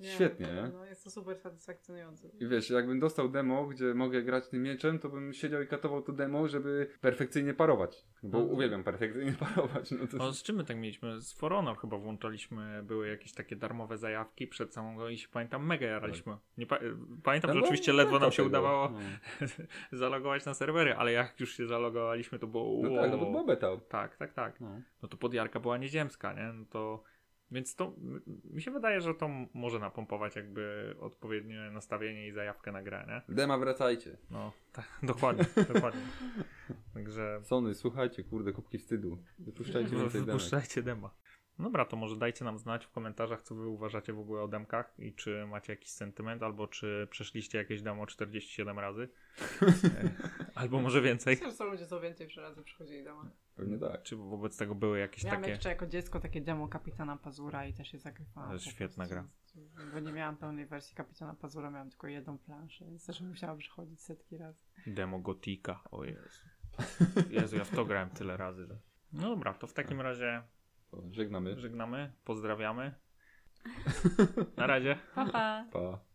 świetnie, nie? No, jest to super satysfakcjonujące. I wiesz, jakbym dostał demo, gdzie mogę grać tym mieczem, to bym siedział i katował to demo, żeby perfekcyjnie parować. Bo Mhm. uwielbiam perfekcyjnie parować. No to... O, z czym my tak mieliśmy? Z For Honor chyba włączaliśmy, były jakieś takie darmowe zajawki przed samą grą i się pamiętam, mega jaraliśmy. Nie pa- pamiętam, że No, oczywiście no, ledwo nam się tego. udawało No. zalogować na serwery, ale jak już się zalogowaliśmy, to było No tak, no bo beta. Tak, tak, tak. No. No to podjarka była nieziemska, nie? No to... Więc to mi się wydaje, że to może napompować jakby odpowiednie nastawienie i zajawkę na grę, nie? Dema wracajcie. No, tak, dokładnie, dokładnie. Także Sony, słuchajcie, kurde, kubki wstydu. Wypuszczajcie więcej. Wypuszczajcie dema. Dobra, to może dajcie nam znać w komentarzach, co wy uważacie w ogóle o demkach i czy macie jakiś sentyment, albo czy przeszliście jakieś demo 47 razy. E, albo może więcej. Myślę, że są ludzie, co więcej przy razy przychodzili do mnie. Pewnie tak. Czy wobec tego były jakieś Miałam takie... jeszcze jako dziecko takie demo Kapitana Pazura i też je zagrywałam. To jest świetna prostu. Bo nie miałam pełnej wersji Kapitana Pazura, miałam tylko jedną planszę, więc też musiałam przychodzić setki razy. Demo Gotika, o Jezu. Jezu, ja w to grałem tyle razy. Że... No dobra, to w takim razie To żegnamy. żegnamy, pozdrawiamy. Na razie. Pa, pa. Pa.